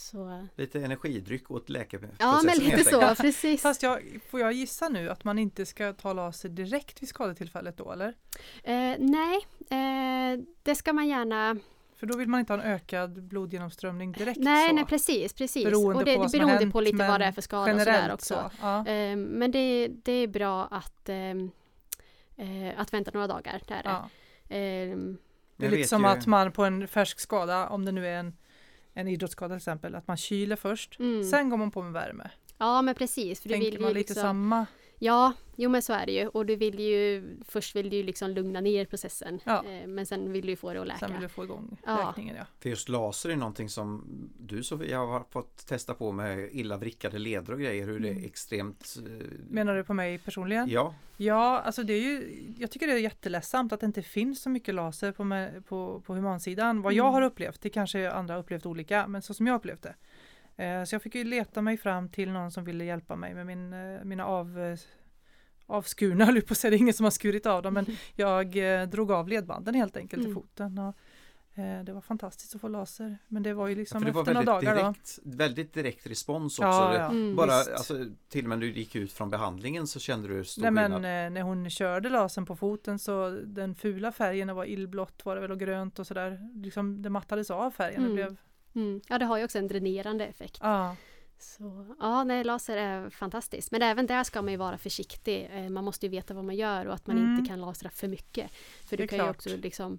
C: Så,
D: Lite energidryck åt läkeprocessen
C: ja men lite så, precis.
B: Fast jag, får jag gissa nu att man inte ska ta laser direkt vid skadetillfället då eller?
C: Eh, nej, eh, det ska man gärna
B: För då vill man inte ha en ökad blodgenomströmning direkt
C: Nej,
B: så.
C: nej precis, precis.
B: Beroende
C: och det,
B: på
C: det beroende
B: hänt,
C: på lite vad det är för skada och sådär också.
B: så. Ja.
C: Eh, men det, det är bra att, ehm, eh, att vänta några dagar. Det är det.
B: Ja.
C: Ehm,
B: Det är
D: Jag
B: lite som
D: ju-
B: att man på en färsk skada, om det nu är en, en idrottsskada till exempel, att man kyler först.
C: mm.
B: Sen går man på med värme.
C: ja men precis. För du
B: Tänker
C: vill
B: man lite
C: liksom,
B: samma?
C: Ja, jo men så är det ju. Och du vill ju först vill du ju liksom lugna ner processen.
B: Ja.
C: Eh, men sen vill du ju få det att läka.
B: Sen vill du få igång
C: Ja.
B: läkningen ja.
D: För just laser är någonting som du Sofia har fått testa på med illa vrickade leder och grejer hur det
B: Mm.
D: är extremt eh,
B: Menar du på mig personligen?
D: Ja,
B: Ja, alltså det är ju, jag tycker det är jätteledsamt att det inte finns så mycket laser på, med, på, på humansidan. Vad jag
C: Mm.
B: har upplevt, det kanske andra har upplevt olika, men så som jag upplevt det. Eh, så jag fick ju leta mig fram till någon som ville hjälpa mig med min, eh, mina av, eh, avskurna, höll på att säga, det är ingen som har skurit av dem, men jag drog av ledbanden helt enkelt i
C: Mm.
B: foten. Och, det var fantastiskt att få laser, men det var ju liksom
D: det var
B: efter några
D: väldigt
B: dagar då.
D: direkt, väldigt direkt respons också.
B: Ja,
D: Det-
B: ja.
C: Mm,
D: Bara alltså, till och med när du gick ut från behandlingen så kände du stor
B: Nej men
D: skillnad.
B: när hon körde lasern på foten så den fula färgen det var illblått var det väl och grönt och sådär. Liksom det mattades av färgen. Det
C: Mm.
B: blev,
C: Mm. Ja, det har ju också en dränerande effekt.
B: ja,
C: Så, ja, nej, laser är fantastiskt. Men även där ska man ju vara försiktig. Eh, Man måste ju veta vad man gör och att man
B: Mm.
C: inte kan lasra för mycket. För du kan ju
B: klart.
C: också liksom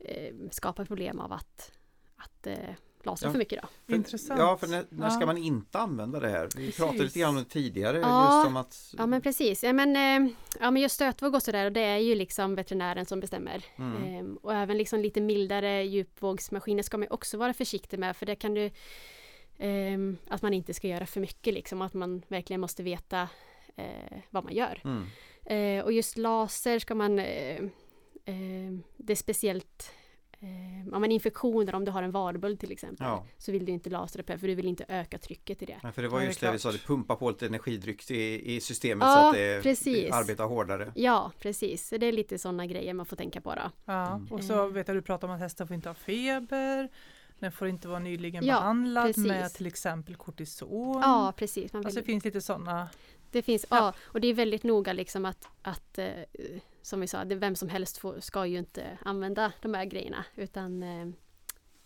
C: eh, skapa problem av att, att eh, lasra
D: Ja.
C: för mycket då.
D: För-
B: intressant.
D: Ja, för när, när ska
B: Ja.
D: man inte använda det här? Vi
B: Precis.
D: pratade lite grann om det tidigare
C: Ja.
D: just om att
C: Ja men precis. Ja men, eh, ja, men just stötvåg och sådär och det är ju liksom veterinären som bestämmer.
D: Mm.
C: Ehm, och även liksom lite mildare djupvågsmaskiner ska man också vara försiktig med för det kan du ehm, att man inte ska göra för mycket liksom. Att man verkligen måste veta eh, vad man gör.
D: mm.
C: Eh, och just laser ska man eh, eh, Det är speciellt eh, om man infektioner, om du har en varböld till exempel.
D: Ja.
C: Så vill du inte lasra på för du vill inte öka trycket i det.
D: Nej, för det var
B: Ja, det
D: just det vi sa, det pumpar på lite energidryck i, i systemet
C: Ja,
D: så att det
C: precis.
D: arbetar hårdare.
C: Ja, precis. Så det är lite sådana grejer man får tänka på då.
B: ja.
D: Mm.
B: Och så
C: Eh.
B: vet jag du pratar om att hästen får inte ha feber. Den får inte vara nyligen
C: Ja,
B: behandlad
C: precis.
B: med till exempel kortison.
C: Ja, precis. Man vill,
B: Alltså det finns lite sådana.
C: det finns,
B: ja.
C: ja. och det är väldigt noga liksom att, att eh, som vi sa, det, vem som helst får, ska ju inte använda de här grejerna utan eh,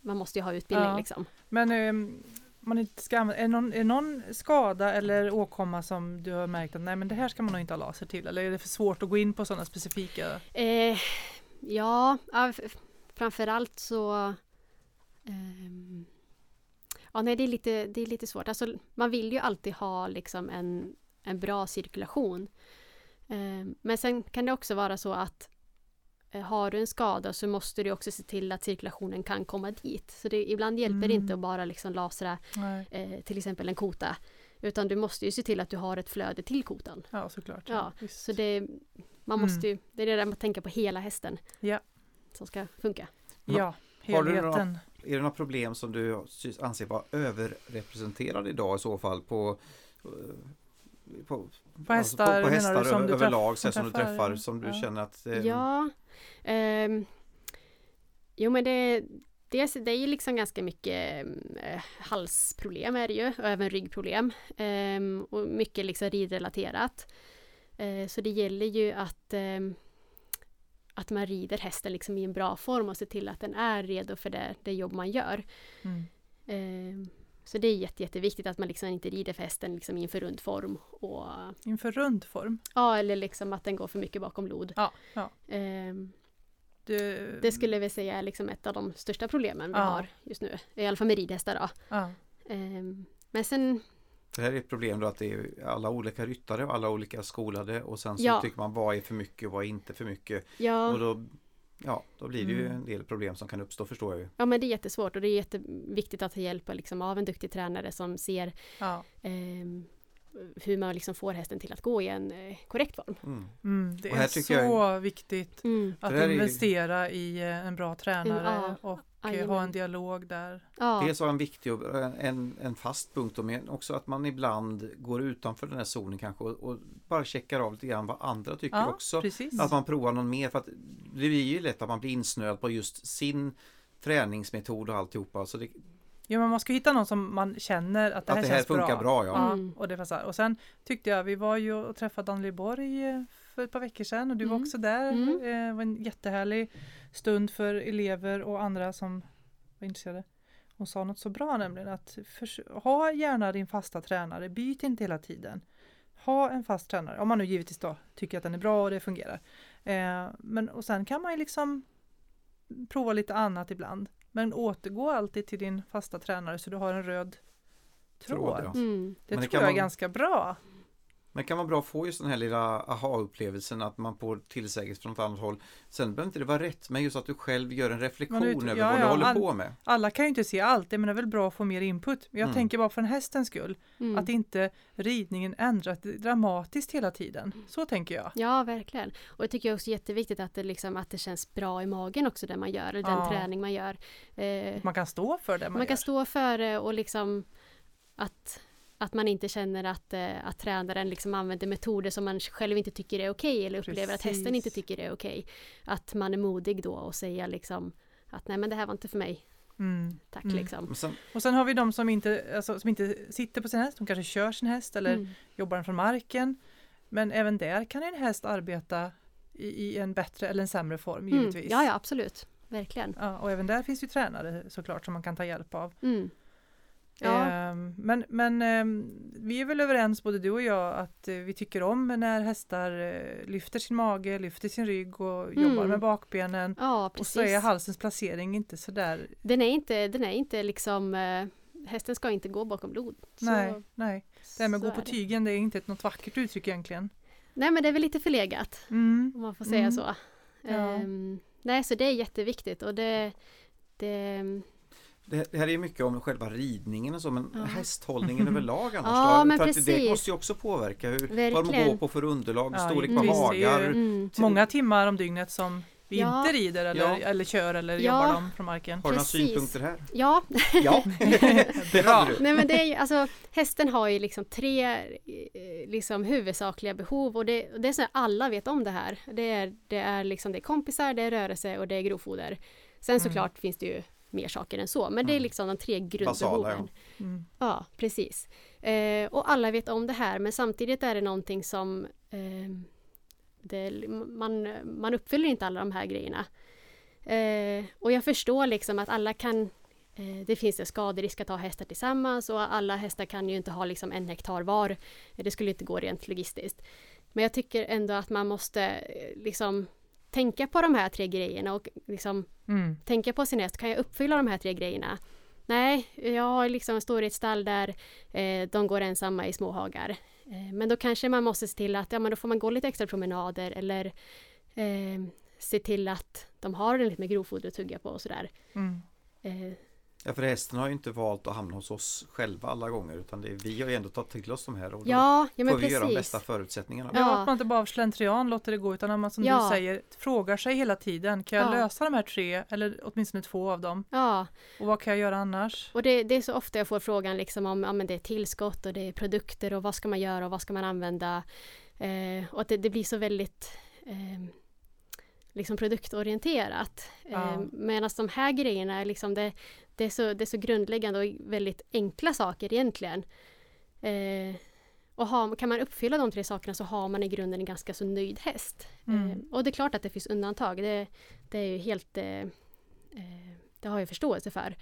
C: man måste ju ha utbildning
B: Ja.
C: liksom.
B: Men eh, man inte ska använda, är, någon, är någon skada eller åkomma som du har märkt att nej men det här ska man nog inte ha laser till eller är det för svårt att gå in på sådana specifika?
C: Eh, ja, framförallt så ehm, Ja, nej, det är lite, det är lite svårt. Alltså, man vill ju alltid ha liksom en, en bra cirkulation. Ehm, men sen kan det också vara så att eh, har du en skada så måste du också se till att cirkulationen kan komma dit. Så det, ibland hjälper det
B: Mm.
C: inte att bara liksom lasra eh, till exempel en kota. Utan du måste ju se till att du har ett flöde till kotan.
B: Ja såklart.
C: Ja,
B: visst.
C: Så det, man
B: Mm.
C: måste ju, det är det där med att tänka på hela hästen.
B: Ja.
C: Som ska funka.
B: ja
D: Har du några-
B: helheten.
D: Är det några problem som du anser vara överrepresenterade idag i så fall på eh, på,
B: På hästar,
D: på, på
B: menar
D: hästar
B: du, som
D: över,
B: du
D: överlag
B: träff- som
D: du
B: träffar?
D: träffar som du
B: Ja.
D: känner att eh,
C: Ja. ehm, jo men det, det, det är ju liksom ganska mycket eh, halsproblem är det ju och även ryggproblem. Ehm, och mycket liksom ridrelaterat. Eh, så det gäller ju att, ehm, att man rider hästen liksom i en bra form och ser till att den är redo för det, det jobb man gör.
B: Mm.
C: Så det är jätte, jätteviktigt att man liksom inte rider för hästen liksom i en för rund form. Och,
B: Inför rundform.
C: ja, eller liksom att den går för mycket bakom lod.
B: Ja, ja.
C: Eh,
B: Du,
C: det skulle väl säga är liksom ett av de största problemen vi
B: Ja.
C: har just nu. I alla fall med ridhästar då.
B: ja.
C: Eh, men sen,
D: Det här är ett problem då att det är alla olika ryttare och alla olika skolade och sen så
C: Ja.
D: tycker man vad är för mycket och vad är inte för mycket.
C: ja,
D: Och då, ja, då blir det ju
B: Mm.
D: en del problem som kan uppstå förstår jag ju.
C: ja men det är jättesvårt och det är jätteviktigt att ta hjälp liksom, av en duktig tränare som ser
B: ja.
C: ehm, hur man liksom får hästen till att gå i en eh, korrekt form.
D: Mm.
B: Mm, det är så
D: jag-
B: viktigt
C: Mm.
B: att
D: är ju-
B: investera i eh, en bra tränare
C: Ja,
B: och eh,
C: jajamän.
B: ha en dialog där.
C: Ja,
D: Dels ha en viktig och en, en fast punkt och men också att man ibland går utanför den här zonen kanske och, och bara checkar av lite grann vad andra tycker
B: Ja,
D: också.
B: precis.
D: Att man provar någon mer för att det blir ju lätt att man blir insnöad på just sin träningsmetod och alltihopa. Så det,
B: Ja, men man ska hitta någon som man känner att det här,
D: att det här
B: känns
D: funkar bra,
B: bra.
D: ja.
B: Ja,
C: Mm.
B: och, det var så här. och sen tyckte jag, vi var ju och träffade Anneli Borg eh, för ett par veckor sedan och du var
C: Mm.
B: också där.
C: Mm.
B: Eh, Det var en jättehärlig stund för elever och andra som var intresserade. Hon sa något så bra nämligen att förs- ha gärna din fasta tränare, byt inte hela tiden. Ha en fast tränare, om man nu givetvis då tycker att den är bra och det fungerar. Eh, men och sen kan man ju liksom prova lite annat ibland. Men återgå alltid till din fasta tränare så du har en röd tråd.
D: Tråd, ja.
C: mm.
B: Det
D: Men det
B: tror
D: kan
B: jag är
D: man-
B: ganska bra.
D: Men kan vara bra att få just den här lilla aha-upplevelsen att man får tillsägelse från ett annat håll. Sen behöver inte det vara rätt, men just att du själv gör en reflektion
B: ut-
D: över
B: ja,
D: vad du
B: ja,
D: håller
B: all-
D: på med.
B: Alla kan ju inte se allt, men det är väl bra att få mer input. Men jag
D: Mm.
B: tänker bara för en hästens skull,
C: Mm.
B: att inte ridningen ändras dramatiskt hela tiden. Så tänker jag.
C: Ja, verkligen. Och det tycker jag också är jätteviktigt att det, liksom, att det känns bra i magen också det man gör, eller den
B: Ja.
C: träning man gör. Eh,
B: Man kan stå för det man,
C: man kan
B: gör.
C: stå för det och liksom att, att man inte känner att, eh, att tränaren liksom använder metoder som man själv inte tycker är okej eller upplever att hästen
B: Precis.
C: inte tycker är okej. Att man är modig då och säga liksom att nej men det här var inte för mig,
B: Mm.
C: tack
B: Mm.
C: liksom.
D: Men sen,
B: Och sen har vi de som inte, alltså, som inte sitter på sin häst, de kanske kör sin häst eller
C: Mm.
B: jobbar den från marken. Men även där kan en häst arbeta i, i en bättre eller en sämre form
C: Mm.
B: givetvis.
C: Ja, ja absolut, verkligen.
B: Ja, och även där finns ju tränare såklart som man kan ta hjälp av.
C: Mm. Ja.
B: Ehm, men men ehm, vi är väl överens både du och jag att eh, vi tycker om när hästar eh, lyfter sin mage, lyfter sin rygg och
C: Mm.
B: jobbar med bakbenen.
C: Ja,
B: Och så är halsens placering inte sådär,
C: Den är inte, den är inte liksom eh, Hästen ska inte gå bakom blod. Så-
B: nej, nej. Det här med att gå på
C: det.
B: tygen det är inte ett något vackert uttryck egentligen.
C: Nej men det är väl lite förlegat
B: Mm.
C: om man får säga
B: Mm.
C: så.
B: Ja.
C: Ehm, nej så det är jätteviktigt och det, det
D: det, här är mycket om själva ridningen och så, men
C: Ja.
D: hästhållningen överlag annars
C: Ja,
D: då?
C: men
D: För att det
C: precis.
D: måste ju också påverka hur, vad de går på för underlag,
B: Ja,
D: storlek
C: Mm.
D: på
B: ju-
D: hagar.
C: mm,
B: Många timmar om dygnet som vi
C: Ja.
B: inte rider eller,
D: Ja.
B: eller kör eller
C: Ja.
B: jobbar dem från marken.
D: Har du några
C: Precis.
D: synpunkter här?
C: Ja,
D: Ja, det hade du.
C: nej men det är ju, alltså hästen har ju liksom tre eh, liksom huvudsakliga behov och det, och det är så att alla vet om det här. Det är, det är liksom det är kompisar, det är rörelse och det är grovfoder. Sen
B: Mm.
C: såklart finns det ju mer saker än så, men det är
D: Mm.
C: liksom de tre grundbehoven.
D: ja.
B: Mm.
C: Ja, precis. Eh, och alla vet om det här men samtidigt är det någonting som eh, det, man, man uppfyller inte alla de här grejerna. Eh, och jag förstår liksom att alla kan eh, det finns en skaderisk att ha hästar tillsammans och alla hästar kan ju inte ha liksom en hektar var. Det skulle inte gå rent logistiskt. Men jag tycker ändå att man måste eh, liksom tänka på de här tre grejerna och liksom
B: Mm.
C: tänka på sin häst, kan jag uppfylla de här tre grejerna? Nej, jag har liksom står i ett stall där eh, de går ensamma i små hagar. Eh, men då kanske man måste se till att ja, men då får man gå lite extra promenader eller eh, se till att de har en lite mer grovfoder att tugga på och sådär.
B: Mm.
C: Eh,
D: Ja, för hästen har ju inte valt att hamna hos oss själva alla gånger utan det är, vi har ju ändå tagit till oss de här och då
C: ja, ja men
D: får vi göra de
C: precis.
D: bästa förutsättningarna.
B: Ja,
C: Ja.
B: att man inte bara av slentrian låter det gå utan att man som
C: Ja.
B: du säger frågar sig hela tiden. Kan jag
C: Ja.
B: lösa de här tre eller åtminstone två av dem?
C: Ja,
B: Och vad kan jag göra annars?
C: och det, det är så ofta jag får frågan liksom om ja, men det är tillskott och det är produkter och vad ska man göra och vad ska man använda. Eh, och att det, det blir så väldigt eh, liksom produktorienterat.
B: Ja.
C: Eh, Medan de här grejerna är liksom det, det, är så, det är så grundläggande och väldigt enkla saker egentligen. Eh, och ha, kan man uppfylla de tre sakerna så har man i grunden en ganska så nöjd häst.
B: Mm.
C: Eh, och det är klart att det finns undantag. Det, det är ju helt... Eh, eh, det har jag förståelse för.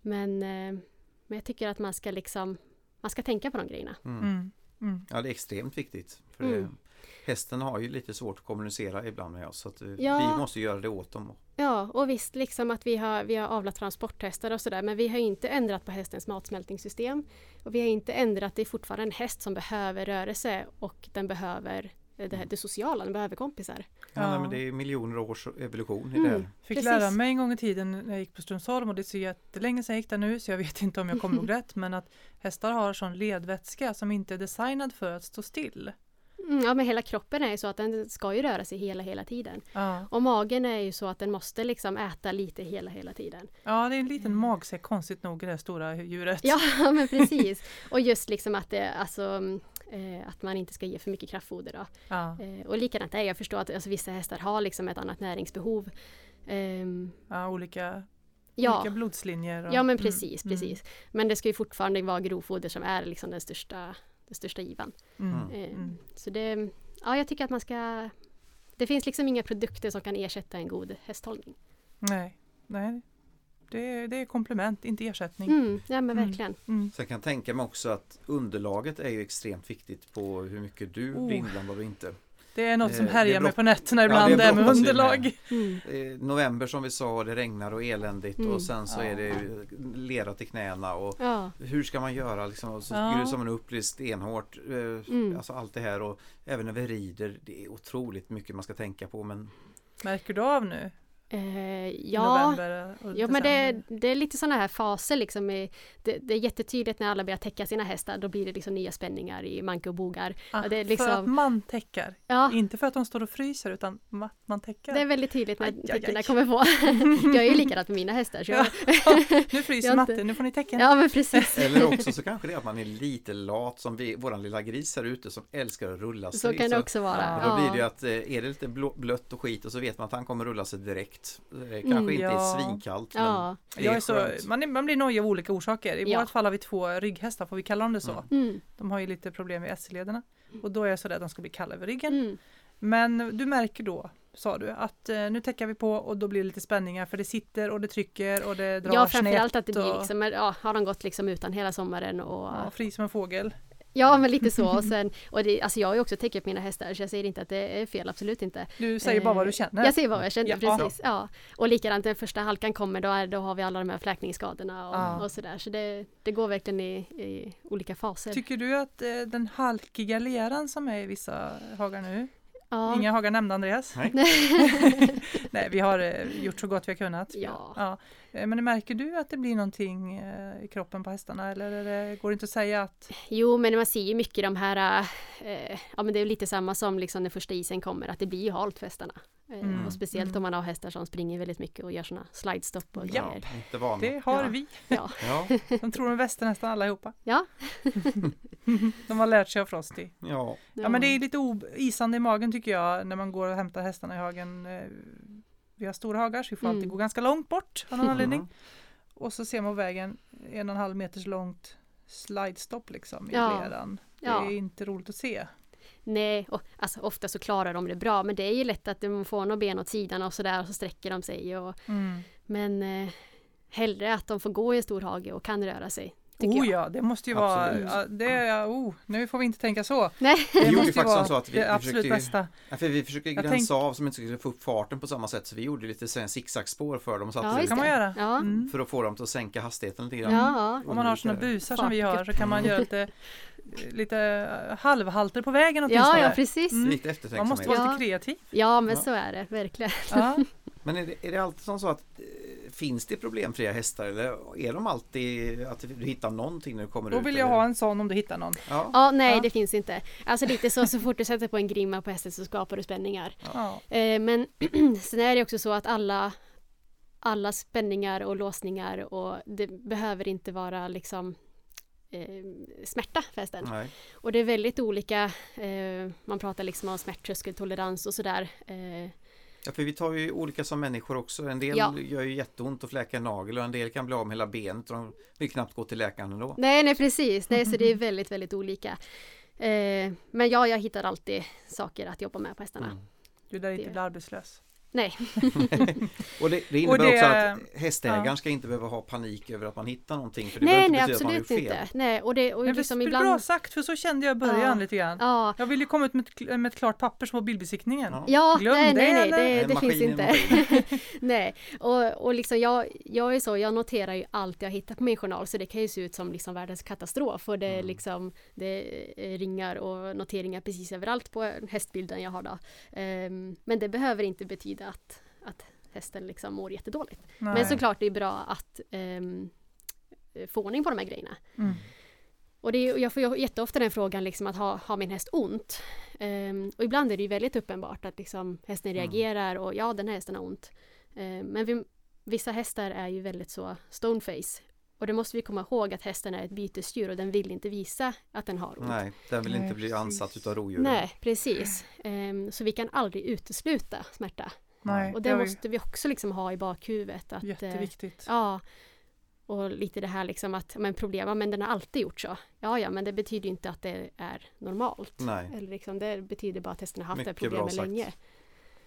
C: Men, eh, men jag tycker att man ska liksom... Man ska tänka på de grejerna.
D: Mm.
B: Mm. Mm.
D: Ja, det är extremt viktigt. För
C: Mm.
D: det, hästen har ju lite svårt att kommunicera ibland med oss så att
C: Ja.
D: vi måste göra det åt dem.
C: Ja, och visst liksom att vi har, vi har avlat transporthästar och sådär men vi har inte ändrat på hästens matsmältningssystem. Och vi har inte ändrat, det är fortfarande en häst som behöver rörelse och den behöver eh, det, här, det sociala, den behöver kompisar.
D: Ja.
B: Ja.
D: men det är miljoner års evolution i
C: Mm.
D: det här.
B: Fick
C: Precis.
B: lära mig en gång i tiden när jag gick på Strömsholm och det är så jättelänge sedan jag gick där nu så jag vet inte om jag kommer ihåg rätt men att hästar har sån ledvätska som inte är designad för att stå still.
C: Mm, ja men hela kroppen är ju så att den ska ju röra sig hela hela tiden.
B: Ja,
C: Och magen är ju så att den måste liksom äta lite hela hela tiden.
B: ja det är en liten magsäck konstigt nog i det stora djuret.
C: Ja men precis. Och just liksom att det, alltså mm, eh, att man inte ska ge för mycket kraftfoder då.
B: Ja,
C: Eh, och likadant är jag förstår att alltså, vissa hästar har liksom ett annat näringsbehov. Ehm,
B: ja olika,
C: ja,
B: olika blodslinjer. och-
C: ja men
B: mm,
C: precis,
B: mm,
C: precis. Men det ska ju fortfarande vara grovfoder som är liksom den största, den största givan.
B: Mm,
D: Mm.
C: Eh,
B: mm.
C: Så det, ja jag tycker att man ska Det finns liksom inga produkter som kan ersätta en god hästhållning.
B: Nej, nej. Det är, det är komplement, inte ersättning.
C: Mm, ja men
B: Mm.
C: verkligen.
B: Mm.
D: Så jag kan tänka mig också att underlaget är ju extremt viktigt på hur mycket du
B: Oh.
D: blir inblandad och inte.
B: Det är något som
D: Eh,
B: härjar mig på nätterna
D: Ja,
B: ibland,
D: det
B: det här med underlag.
C: Mm.
D: November som vi sa, det regnar och eländigt
C: Mm.
D: och sen så
B: Ja.
D: är det lera till knäna och
C: Ja,
D: hur ska man göra liksom? Och så
B: Ja.
D: grusar man upp det stenhårt. Eh,
C: Mm.
D: Alltså allt det här och även när vi rider, det är otroligt mycket man ska tänka på men
B: Märker du av nu?
C: Eh, ja. Ja men det, det är lite sådana här faser liksom. I, det, det är jättetydligt när alla börjar täcka sina hästar. Då blir det liksom nya spänningar i manke och bogar.
B: Ah,
C: det är
B: För att
C: liksom-
B: man täcker.
C: Ja,
B: Inte för att de står och fryser utan ma- man täcker.
C: det är väldigt tydligt när
B: aj.
C: kommer på. jag är ju likadant med mina hästar. Så jag,
B: Nu fryser matten, nu får ni täcka.
C: ja men precis.
D: Eller också så kanske det är att man är lite lat som vi, våran lilla gris här ute som älskar att rulla sig.
C: Så kan det också vara.
B: Ja,
D: då blir det ju att eh, är det lite blött och skit och så vet man att han kommer rulla sig direkt. Eh, Kanske
C: Mm,
D: inte
B: ja.
D: är svinkallt men
C: Ja.
B: Jag
D: är
B: så, man, är, man blir nojig av olika orsaker. I
C: Ja.
B: vårt fall har vi två rygghästar, får vi kalla dem det så?
D: Mm.
C: Mm.
B: De har ju lite problem med SC-lederna. Och då är jag så rädd att de ska bli kalla över ryggen.
C: Mm.
B: Men du märker då, sa du, att eh, nu täcker vi på och då blir det lite spänningar för det sitter och det trycker och det drar
C: Ja framförallt att det
B: snett
C: blir
B: och-
C: liksom, ja, har de gått liksom utan hela sommaren och
B: Ja, fri som en fågel.
C: Ja men lite så och sen, och det, alltså jag har ju också täckt upp mina hästar så jag säger inte att det är fel, absolut inte.
B: Du säger bara vad du känner.
C: Jag säger vad jag känner,
B: Ja.
C: precis. Ja. Och likadant den första halkan kommer, då, är, då har vi alla de här fläkningsskadorna och,
B: Ja.
C: och sådär. Så det, det går verkligen i, i olika faser.
B: Tycker du att eh, den halkiga leran som är i vissa hagar nu,
C: ja.
B: inga hagar nämnda Andreas?
D: Nej.
B: Nej, vi har eh, gjort så gott vi har kunnat.
C: Ja.
B: ja. Eh, Men märker du att det blir någonting eh, i kroppen på hästarna eller går det inte att säga att
C: Jo men man ser ju mycket de här, eh, ja men det är lite samma som liksom när första isen kommer, att det blir ju halt för hästarna. Eh,
B: Mm.
C: Och speciellt
B: Mm.
C: om man har hästar som springer väldigt mycket och gör sådana slidestop och
B: Ja.
C: Grejer.
D: inte vana.
B: det har
C: Ja.
B: vi?
C: Ja.
D: Ja,
B: De tror de är västernästan allihopa.
C: Ja.
B: De har lärt sig av Frosty.
D: ja.
B: Ja men det är lite isande i magen tycker jag när man går och hämtar hästarna i hagen. Eh, Vi har stora hagar så vi får
C: Mm.
B: alltid gå ganska långt bort av någon anledning.
D: Mm.
B: Och så ser man vägen en och en halv meters långt slidestop liksom i
C: Ja.
B: leran. Det
C: Ja.
B: är inte roligt att se.
C: Nej, och, alltså ofta så klarar de det bra men det är ju lätt att de får några ben åt sidan och sådär och så sträcker de sig. Och, men eh, hellre att de får gå i en stor hage och kan röra sig. Tycker
B: Oh
C: jag.
B: ja, det måste ju
D: Absolut.
B: vara, det är, oh, nu får vi inte tänka så.
C: Nej.
B: Det
D: gjorde
B: måste
D: ju faktiskt
B: vara
D: så att vi-
B: det
D: vi
B: absolut
D: försökte
B: bästa.
D: Ja, för vi försöker
B: Jag
D: gränsa av som inte skulle få upp farten på samma sätt så vi gjorde lite zigzagspår för dem och satte
C: Ja,
B: Det kan man göra.
C: Ja.
B: Mm.
D: för att få dem att sänka hastigheten lite grann.
C: Ja,
B: Om man har sådana busar som vi har så kan man göra lite, lite eh, halvhalter på vägen
C: ja,
B: åtminstone.
C: ja precis.
B: Mm.
D: Lite
B: Man måste
D: eftertänksamhet.
B: vara
C: Ja.
B: lite kreativ.
C: Ja, men
D: Ja.
C: så är det verkligen.
B: Ja.
D: Men är det, är det alltid som så att eh, finns det problemfria hästar eller är de alltid att du hittar någonting när du kommer
B: Då
D: ut?
B: vill jag
D: eller?
B: ha en sån om du hittar någon.
D: Ja.
C: Ja, nej
B: Ja.
C: det finns inte. Alltså lite så, så fort du sätter på en grimma på hästen så skapar du spänningar.
B: Ja.
C: Eh, men sen är det också så att alla alla spänningar och låsningar och det behöver inte vara liksom eh, smärta för hästen.
D: Nej.
C: Och det är väldigt olika. Eh, man pratar liksom om smärttröskeltolerans och sådär. Eh,
D: Ja, för vi tar ju olika som människor också. En del
C: Ja.
D: gör ju jätteont att fläka en nagel och en del kan bli av med hela benet och de vill knappt gå till läkaren ändå.
C: nej, nej precis. Nej, så det är väldigt, väldigt olika. Eh, men ja, jag hittar alltid saker att jobba med på hästarna.
D: Mm.
B: Du lär inte bli arbetslös.
C: Nej,
D: Och det, det innebär
B: Och det-
D: också att hästägaren
B: ja.
D: ska inte behöva ha panik över att man hittar någonting. För det
C: nej, nej
D: betyda att man
C: absolut
D: gjort fel.
C: inte. Nej, och det, och
B: Men
C: liksom
B: det är
C: ibland...
B: bra sagt, för så kände jag i början
C: Ja.
B: lite grann.
C: Ja,
B: Jag ville ju komma ut med ett, med ett klart papper som var bildbesiktningen.
D: Ja.
C: Ja,
B: Glöm
C: nej,
B: det,
C: nej, nej, det, det
D: maskin
C: finns inte. nej, och, och liksom jag, jag är så, jag noterar ju allt jag hittar på min journal så det kan ju se ut som liksom världens katastrof och det
D: Mm.
C: liksom det ringar och noteringar precis överallt på hästbilden jag har då. Ehm, men det behöver inte betyda att, att hästen liksom mår jättedåligt.
B: Nej.
C: Men såklart det är bra att um, få ordning på de här grejerna.
B: Mm.
C: Och det är, och jag får jätteofta den frågan liksom att ha, har min häst ont? Ehm, och ibland är det ju väldigt uppenbart att liksom hästen
D: Mm.
C: reagerar och ja, den här hästen har ont. Ehm, men vi, vissa hästar är ju väldigt så stoneface. Och det måste vi komma ihåg att hästen är ett bytesdjur och den vill inte visa att den har ont.
D: Nej, den vill
B: Nej,
D: inte bli
B: precis.
D: ansatt utav rovdjur.
C: Nej, precis. Ehm, så vi kan aldrig utesluta smärta.
B: Nej,
C: Och
B: det
C: måste vi också liksom ha i bakhuvudet. Att, eh,
B: jätteviktigt.
C: Ja. Och lite det här liksom att, men problem, men den har alltid gjort så. Ja, ja, men det betyder ju inte att det är normalt.
D: Nej.
C: Eller liksom, det betyder bara att hästen har haft
D: Mycket
C: det problemet
D: sagt.
C: länge.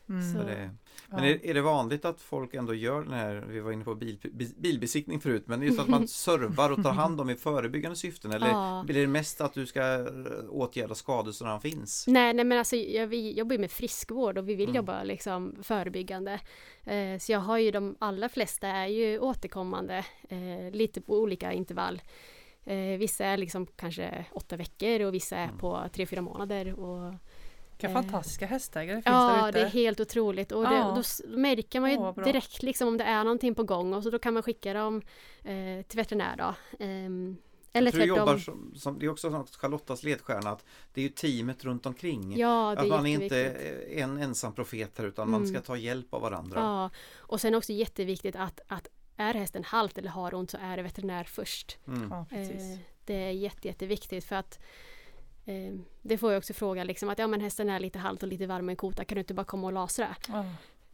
B: Mm.
D: Det,
B: Ja.
D: men är, är det vanligt att folk ändå gör den här, vi var inne på bil, bi- bilbesiktning förut, men just att man servar och tar hand om i förebyggande syften eller
C: Ja.
D: blir det mest att du ska eh, åtgärda skador som redan finns?
C: Nej, nej men alltså jag, vi jobbar ju med friskvård och vi vill
D: Mm.
C: jobba liksom förebyggande. Eh, så jag har ju de allra flesta är ju återkommande, eh, lite på olika intervall. Eh, vissa är liksom kanske åtta veckor och vissa är
D: Mm.
C: på tre, fyra månader. Och,
B: Vilka
C: eh,
B: fantastiska hästägare finns
C: Ja,
B: där ute.
C: det är helt otroligt och det,
B: Ja.
C: då märker man ju
B: bra.
C: direkt liksom om det är någonting på gång och så då kan man skicka dem eh, till veterinär då. Ehm, eller
D: För du jobbar som, som, det är också sånt Charlottas ledstjärna att det är ju teamet runt omkring.
C: Ja, det
D: att
C: är
D: man är inte en ensam profet här utan man
C: Mm.
D: ska ta hjälp av varandra.
C: Ja, och sen också jätteviktigt att, att är hästen halt eller har ont så är det veterinär först.
D: Mm.
B: Ja, precis.
C: Eh, det är jätte, jätteviktigt för att eh, det får jag också fråga liksom att ja men hästen är lite halt och lite varm i kota kan du inte bara komma och lasra?
B: Ja.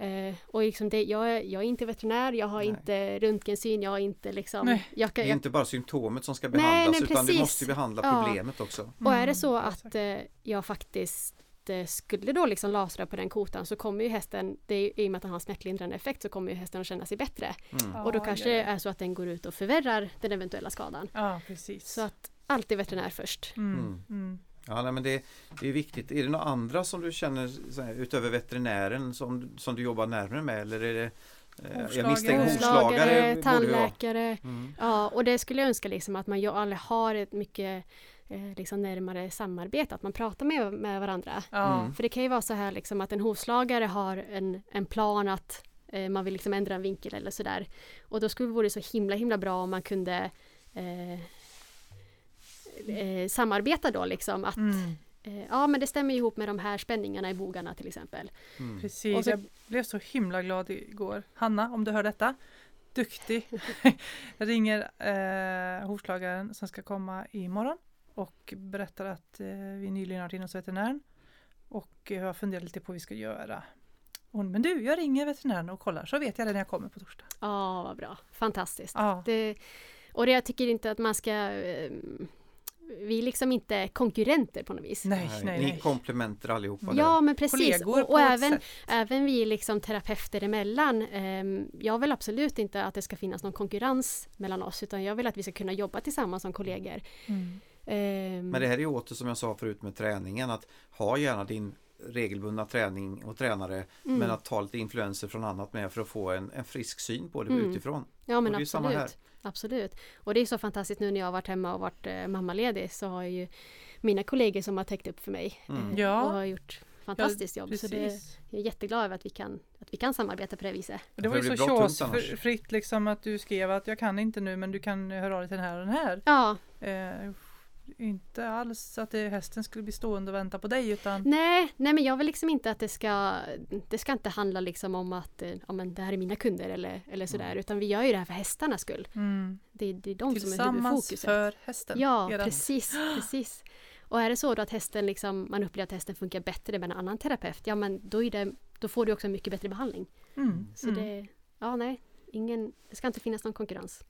C: Eh, och liksom det, jag, är, jag är inte veterinär, jag har
D: Nej.
C: inte röntgensyn, jag har inte liksom...
B: Nej.
C: Jag
D: Det
C: kan,
D: är
C: jag,
D: inte bara symptomet som ska behandlas
C: nej,
D: utan du måste behandla
C: Ja.
D: problemet också.
C: och är det så
B: Mm,
C: att
B: exakt.
C: eh, jag faktiskt eh, skulle då liksom lasra på den kotan så kommer ju hästen, det är, i och med att den har smärtlindrande effekt så kommer ju hästen att känna sig bättre.
D: Mm.
C: och då
B: Ja,
C: kanske det är så att den går ut och förvärrar den eventuella skadan.
B: Ja, precis.
C: Så att alltid veterinär först.
B: Mm.
D: Mm.
B: Mm.
D: Ja, nej, men det, det är viktigt. Är det några andra som du känner här, utöver veterinären som, som du jobbar närmare med? Eller är det, eh,
B: Hovslagare.
D: hovslagare.
C: Tandläkare.
D: Mm.
C: Ja, och det skulle jag önska liksom att man ju alla har ett mycket eh, liksom närmare samarbete, att man pratar med, med varandra.
D: Mm.
C: För det kan ju vara så här liksom att en hovslagare har en, en plan att eh, man vill liksom ändra en vinkel eller sådär. Och då skulle det vara så himla himla bra om man kunde eh, eh, samarbeta då liksom att
B: Mm.
C: eh, ja men det stämmer ihop med de här spänningarna i bogarna till exempel.
D: Mm.
B: Precis,
C: så-
B: jag blev så himla glad igår. Hanna, om du hör detta, duktig. jag ringer eh, hovslagaren som ska komma imorgon och berättar att eh, vi nyligen har varit inne hos veterinären och jag har funderat lite på vad vi ska göra. Hon, men du, jag ringer veterinären och kollar så vet jag det när jag kommer på torsdag.
C: Ja, vad bra. Fantastiskt.
B: Ja,
C: Det, och det, jag tycker inte att man ska eh, vi är liksom inte konkurrenter på något vis.
B: nej,
D: Nej,
B: nej,
D: Ni är komplementer allihopa. där.
C: Ja men precis
B: Kollegor
C: och, och även,
B: sätt.
C: även vi liksom terapeuter emellan. ehm, jag vill absolut inte att det ska finnas någon konkurrens mellan oss utan jag vill att vi ska kunna jobba tillsammans som kollegor.
B: Mm.
C: Ehm,
D: Men det här är ju åter som jag sa förut med träningen att ha gärna din regelbundna träning och tränare
C: mm.
D: men att ta lite influenser från annat med för att få en, en frisk syn på det
C: Mm.
D: utifrån.
C: Ja men absolut. Absolut. Och det är så fantastiskt nu när jag har varit hemma och varit eh, mammaledig så har jag ju mina kollegor som har täckt upp för mig
D: Mm.
C: eh,
B: Ja.
C: och har gjort fantastiskt jobb. Så det,
B: Precis.
C: jag är jätteglad över att vi kan, att vi kan samarbeta på det viset.
B: Det var ju
D: det
B: så tjåsfritt liksom att du skrev att jag kan inte nu men du kan höra av dig till den här och den här.
C: Ja,
B: Eh, inte alls att det, hästen skulle bli stående och vänta på dig utan
C: nej, nej men jag vill liksom inte att det ska Det ska inte handla liksom om att eh, ja, men det här är mina kunder eller, eller sådär
D: Mm.
C: utan vi gör ju det här för hästarnas skull.
B: mm,
C: Det, det är de som är huvudfokuset.
B: för hästen.
C: Ja,
B: Eran-
C: precis, precis. Och är det så då att hästen liksom, man upplever att hästen funkar bättre med en annan terapeut, ja men då, är det, då får du också en mycket bättre behandling.
B: Mm,
C: Så
B: mm.
C: det, ja nej, ingen, det ska inte finnas någon konkurrens.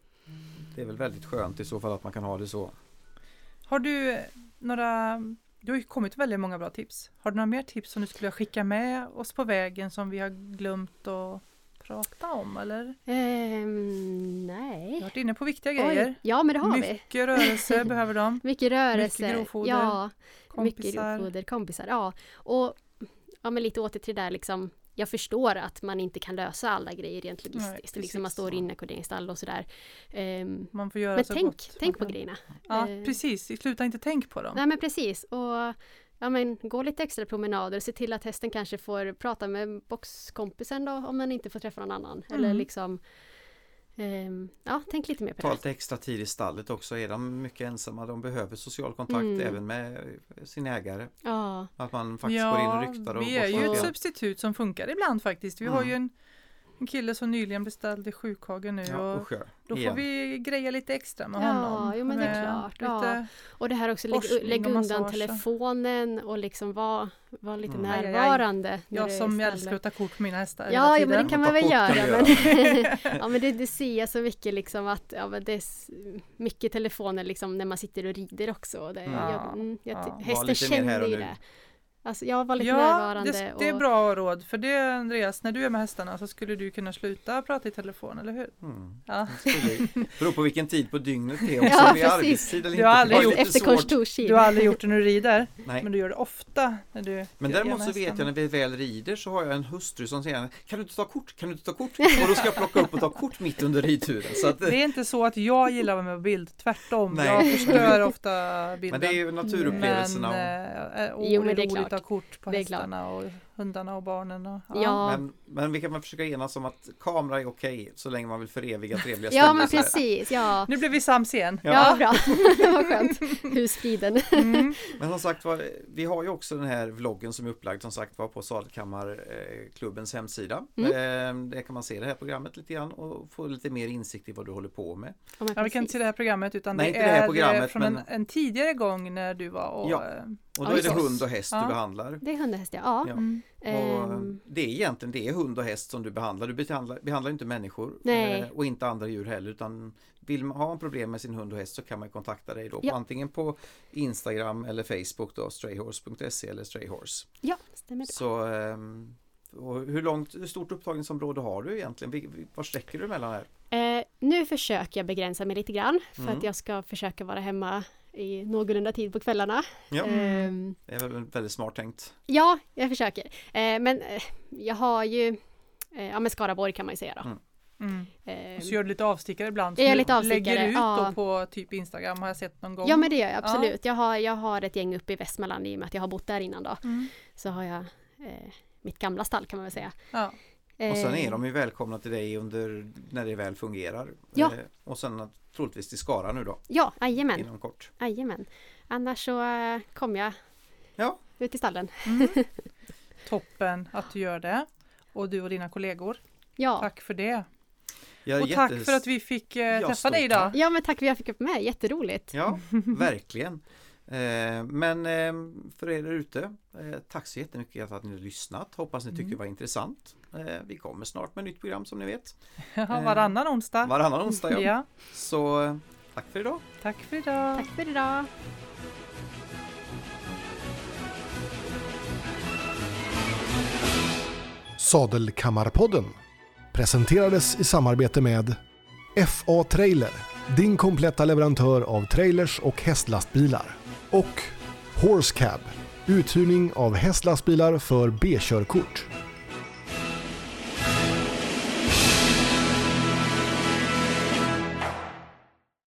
D: Det är väl väldigt skönt i så fall att man kan ha det så.
B: Har du några Du har ju kommit väldigt många bra tips. Har du några mer tips som du skulle skicka med oss på vägen som vi har glömt att prata om eller?
C: Ehm,
B: Vi har
C: nej.
B: varit inne på viktiga grejer.
C: Oj, ja men det har vi.
B: Mycket rörelse behöver de.
C: Mycket rörelse.
B: Mycket grovfoder,
C: Ja, mycket
B: Kompisar.
C: grovfoder, kompisar. Ja, och ja, men lite åter till det där liksom. Jag förstår att man inte kan lösa alla grejer rent
B: Nej,
C: logistiskt. liksom man står i inackorderingsstall och sådär. Ehm,
B: Man får göra
C: men
B: så
C: tänk,
B: gott
C: tänk på grejerna.
B: Ja,
C: Eh,
B: precis. Sluta inte tänk på dem.
C: Nej men precis. Och ja, men, gå lite extra promenader. Se till att hästen kanske får prata med boxkompisen då om den inte får träffa någon annan. Eller
B: Mm.
C: liksom ehm, Ja, tänk lite mer på
D: Ta
C: det.
D: lite extra tid i stallet också. Är de mycket ensamma, de behöver social kontakt
C: Mm.
D: även med sin ägare.
C: Ja,
D: Att man faktiskt går in och ryktar och
B: vi är ju ett substitut som funkar ibland faktiskt. Vi har
D: Mm.
B: ju en, en kille som nyligen beställde sjukhagen nu
D: Ja,
B: och
D: usch ja.
B: då får vi greja lite extra med
C: Ja,
B: honom.
C: jo, men det är
B: Med
C: klart, ja. och det här också, lägg, lägg undan telefonen och liksom vara var lite
D: Mm.
B: Aj, aj, aj.
C: närvarande. när
B: Jag
C: är
B: som älskar att ta kort på mina hästar
C: Ja, ja men det kan man väl göra. Men, ja, men det, det ser jag så mycket liksom att ja, men det är mycket telefoner liksom när man sitter och rider också. Det,
D: Mm.
C: jag, mm, jag, hästen känner ju
D: nu.
C: det. Alltså jag var lite
B: Ja,
C: närvarande.
B: det, det är
C: och,
B: bra råd. För det Andreas, när du är med hästarna så skulle du kunna sluta prata i telefon, eller hur?
D: Mm.
B: Ja.
D: Det Beror på vilken tid på dygnet det är också.
C: Ja,
D: det är arbetstid eller
B: Du har
D: inte.
B: aldrig gjort
C: Efter.
B: Du har aldrig gjort det när du rider,
D: Nej.
B: men du gör det ofta när du
D: Men
B: är
D: däremot så vet jag när vi väl rider så har jag en hustru som säger Kan du inte ta kort? Kan du inte ta kort? Och då ska jag plocka upp och ta kort mitt under ridturen. Så att,
B: Det är inte så att jag gillar att vara med på bild, tvärtom.
D: Nej.
B: Jag förstör ofta bilden.
D: men det är ju naturupplevelserna.
B: Men,
D: och,
B: eh,
C: Jo, men
B: det är
C: klart.
B: Ha kort på hästarna och hundarna och barnen. Och,
C: Ja,
D: men, men vi kan väl försöka enas om att kamera är okej så länge man vill föreviga trevliga
C: ja men precis, ja.
B: Nu blev vi sams igen.
C: Ja, bra. Vad skönt. Husfriden.
B: Mm.
D: Men som sagt var, vi har ju också den här vloggen som är upplagd som sagt var på Sadelkammarklubbens hemsida.
C: Mm.
D: Eh, Där kan man se det här programmet lite grann och få lite mer insikt i vad du håller på med.
C: Ja,
B: Ja, vi kan inte se det här programmet utan
D: Nej,
B: det
D: inte det här
B: är
D: programmet,
B: eh, från
D: men-
B: en, en tidigare gång när du var och...
D: Ja.
B: eh,
D: Och
C: Ja,
D: då är det
C: det.
D: hund och häst
B: Ja.
D: du behandlar.
C: Det är hund och häst, ja. ja.
D: Ja.
B: Mm.
C: Ehm,
D: det är egentligen det är hund och häst som du behandlar. Du behandlar, behandlar inte människor
C: Nej.
D: eh, och inte andra djur heller utan vill man ha en problem med sin hund och häst så kan man kontakta dig då
C: Ja.
D: på, antingen på Instagram eller Facebook då strayhorse.se eller strayhorse.
C: ja, stämmer bra.
D: Så och hur långt, hur stort upptagningsområde har du egentligen? Var sträcker du mellan här?
C: Eh, nu försöker jag begränsa mig lite grann för
D: Mm.
C: att jag ska försöka vara hemma i någorlunda tid på kvällarna.
D: Ja,
C: Ehm,
D: det är väl väldigt smart tänkt.
C: ja, jag försöker. Eh, men eh, jag har ju, eh, ja men Skaraborg kan man ju säga då.
D: Mm.
B: Mm.
C: Ehm,
B: Och så gör du lite avstickare ibland.
C: Jag gör lite avstickare,
B: lägger ut
C: ja.
B: då på typ Instagram har jag sett någon gång.
C: ja men det gör jag absolut. Jag, har, jag har ett gäng uppe i Västmanland i och med att jag har bott där innan då.
B: Mm.
C: Så har jag eh, mitt gamla stall kan man väl säga.
B: Ja.
D: Och sen är
C: Eh,
D: de ju välkomna till dig under när det väl fungerar.
C: Ja.
D: Eh, Och sen troligtvis till Skara nu då
C: Ja, jajamän.
D: inom kort.
C: jajamän. Annars så eh, kommer jag
D: Ja.
C: ut i stallen.
B: Mm. Toppen att du gör det. Och du och dina kollegor.
C: Ja.
B: Tack för det. Och tack
D: jättes-
B: för att vi fick eh, träffa dig idag.
D: tack.
C: ja men tack för att jag fick upp med, jätteroligt.
D: Ja, verkligen. Eh, Men eh, för er där ute, eh, tack så jättemycket för att ni har lyssnat. Hoppas ni tyckte
B: Mm.
D: det var intressant. Vi kommer snart med ett nytt program som ni vet.
B: Ja, varannan onsdag.
D: Varannan onsdag. Ja.
B: Ja,
D: Så tack för idag.
B: tack för idag.
C: Tack för idag.
A: Sadelkammarpodden presenterades i samarbete med FA Trailer, din kompletta leverantör av trailers och hästlastbilar. Och Horse Cab, uthyrning av hästlastbilar för B-körkort.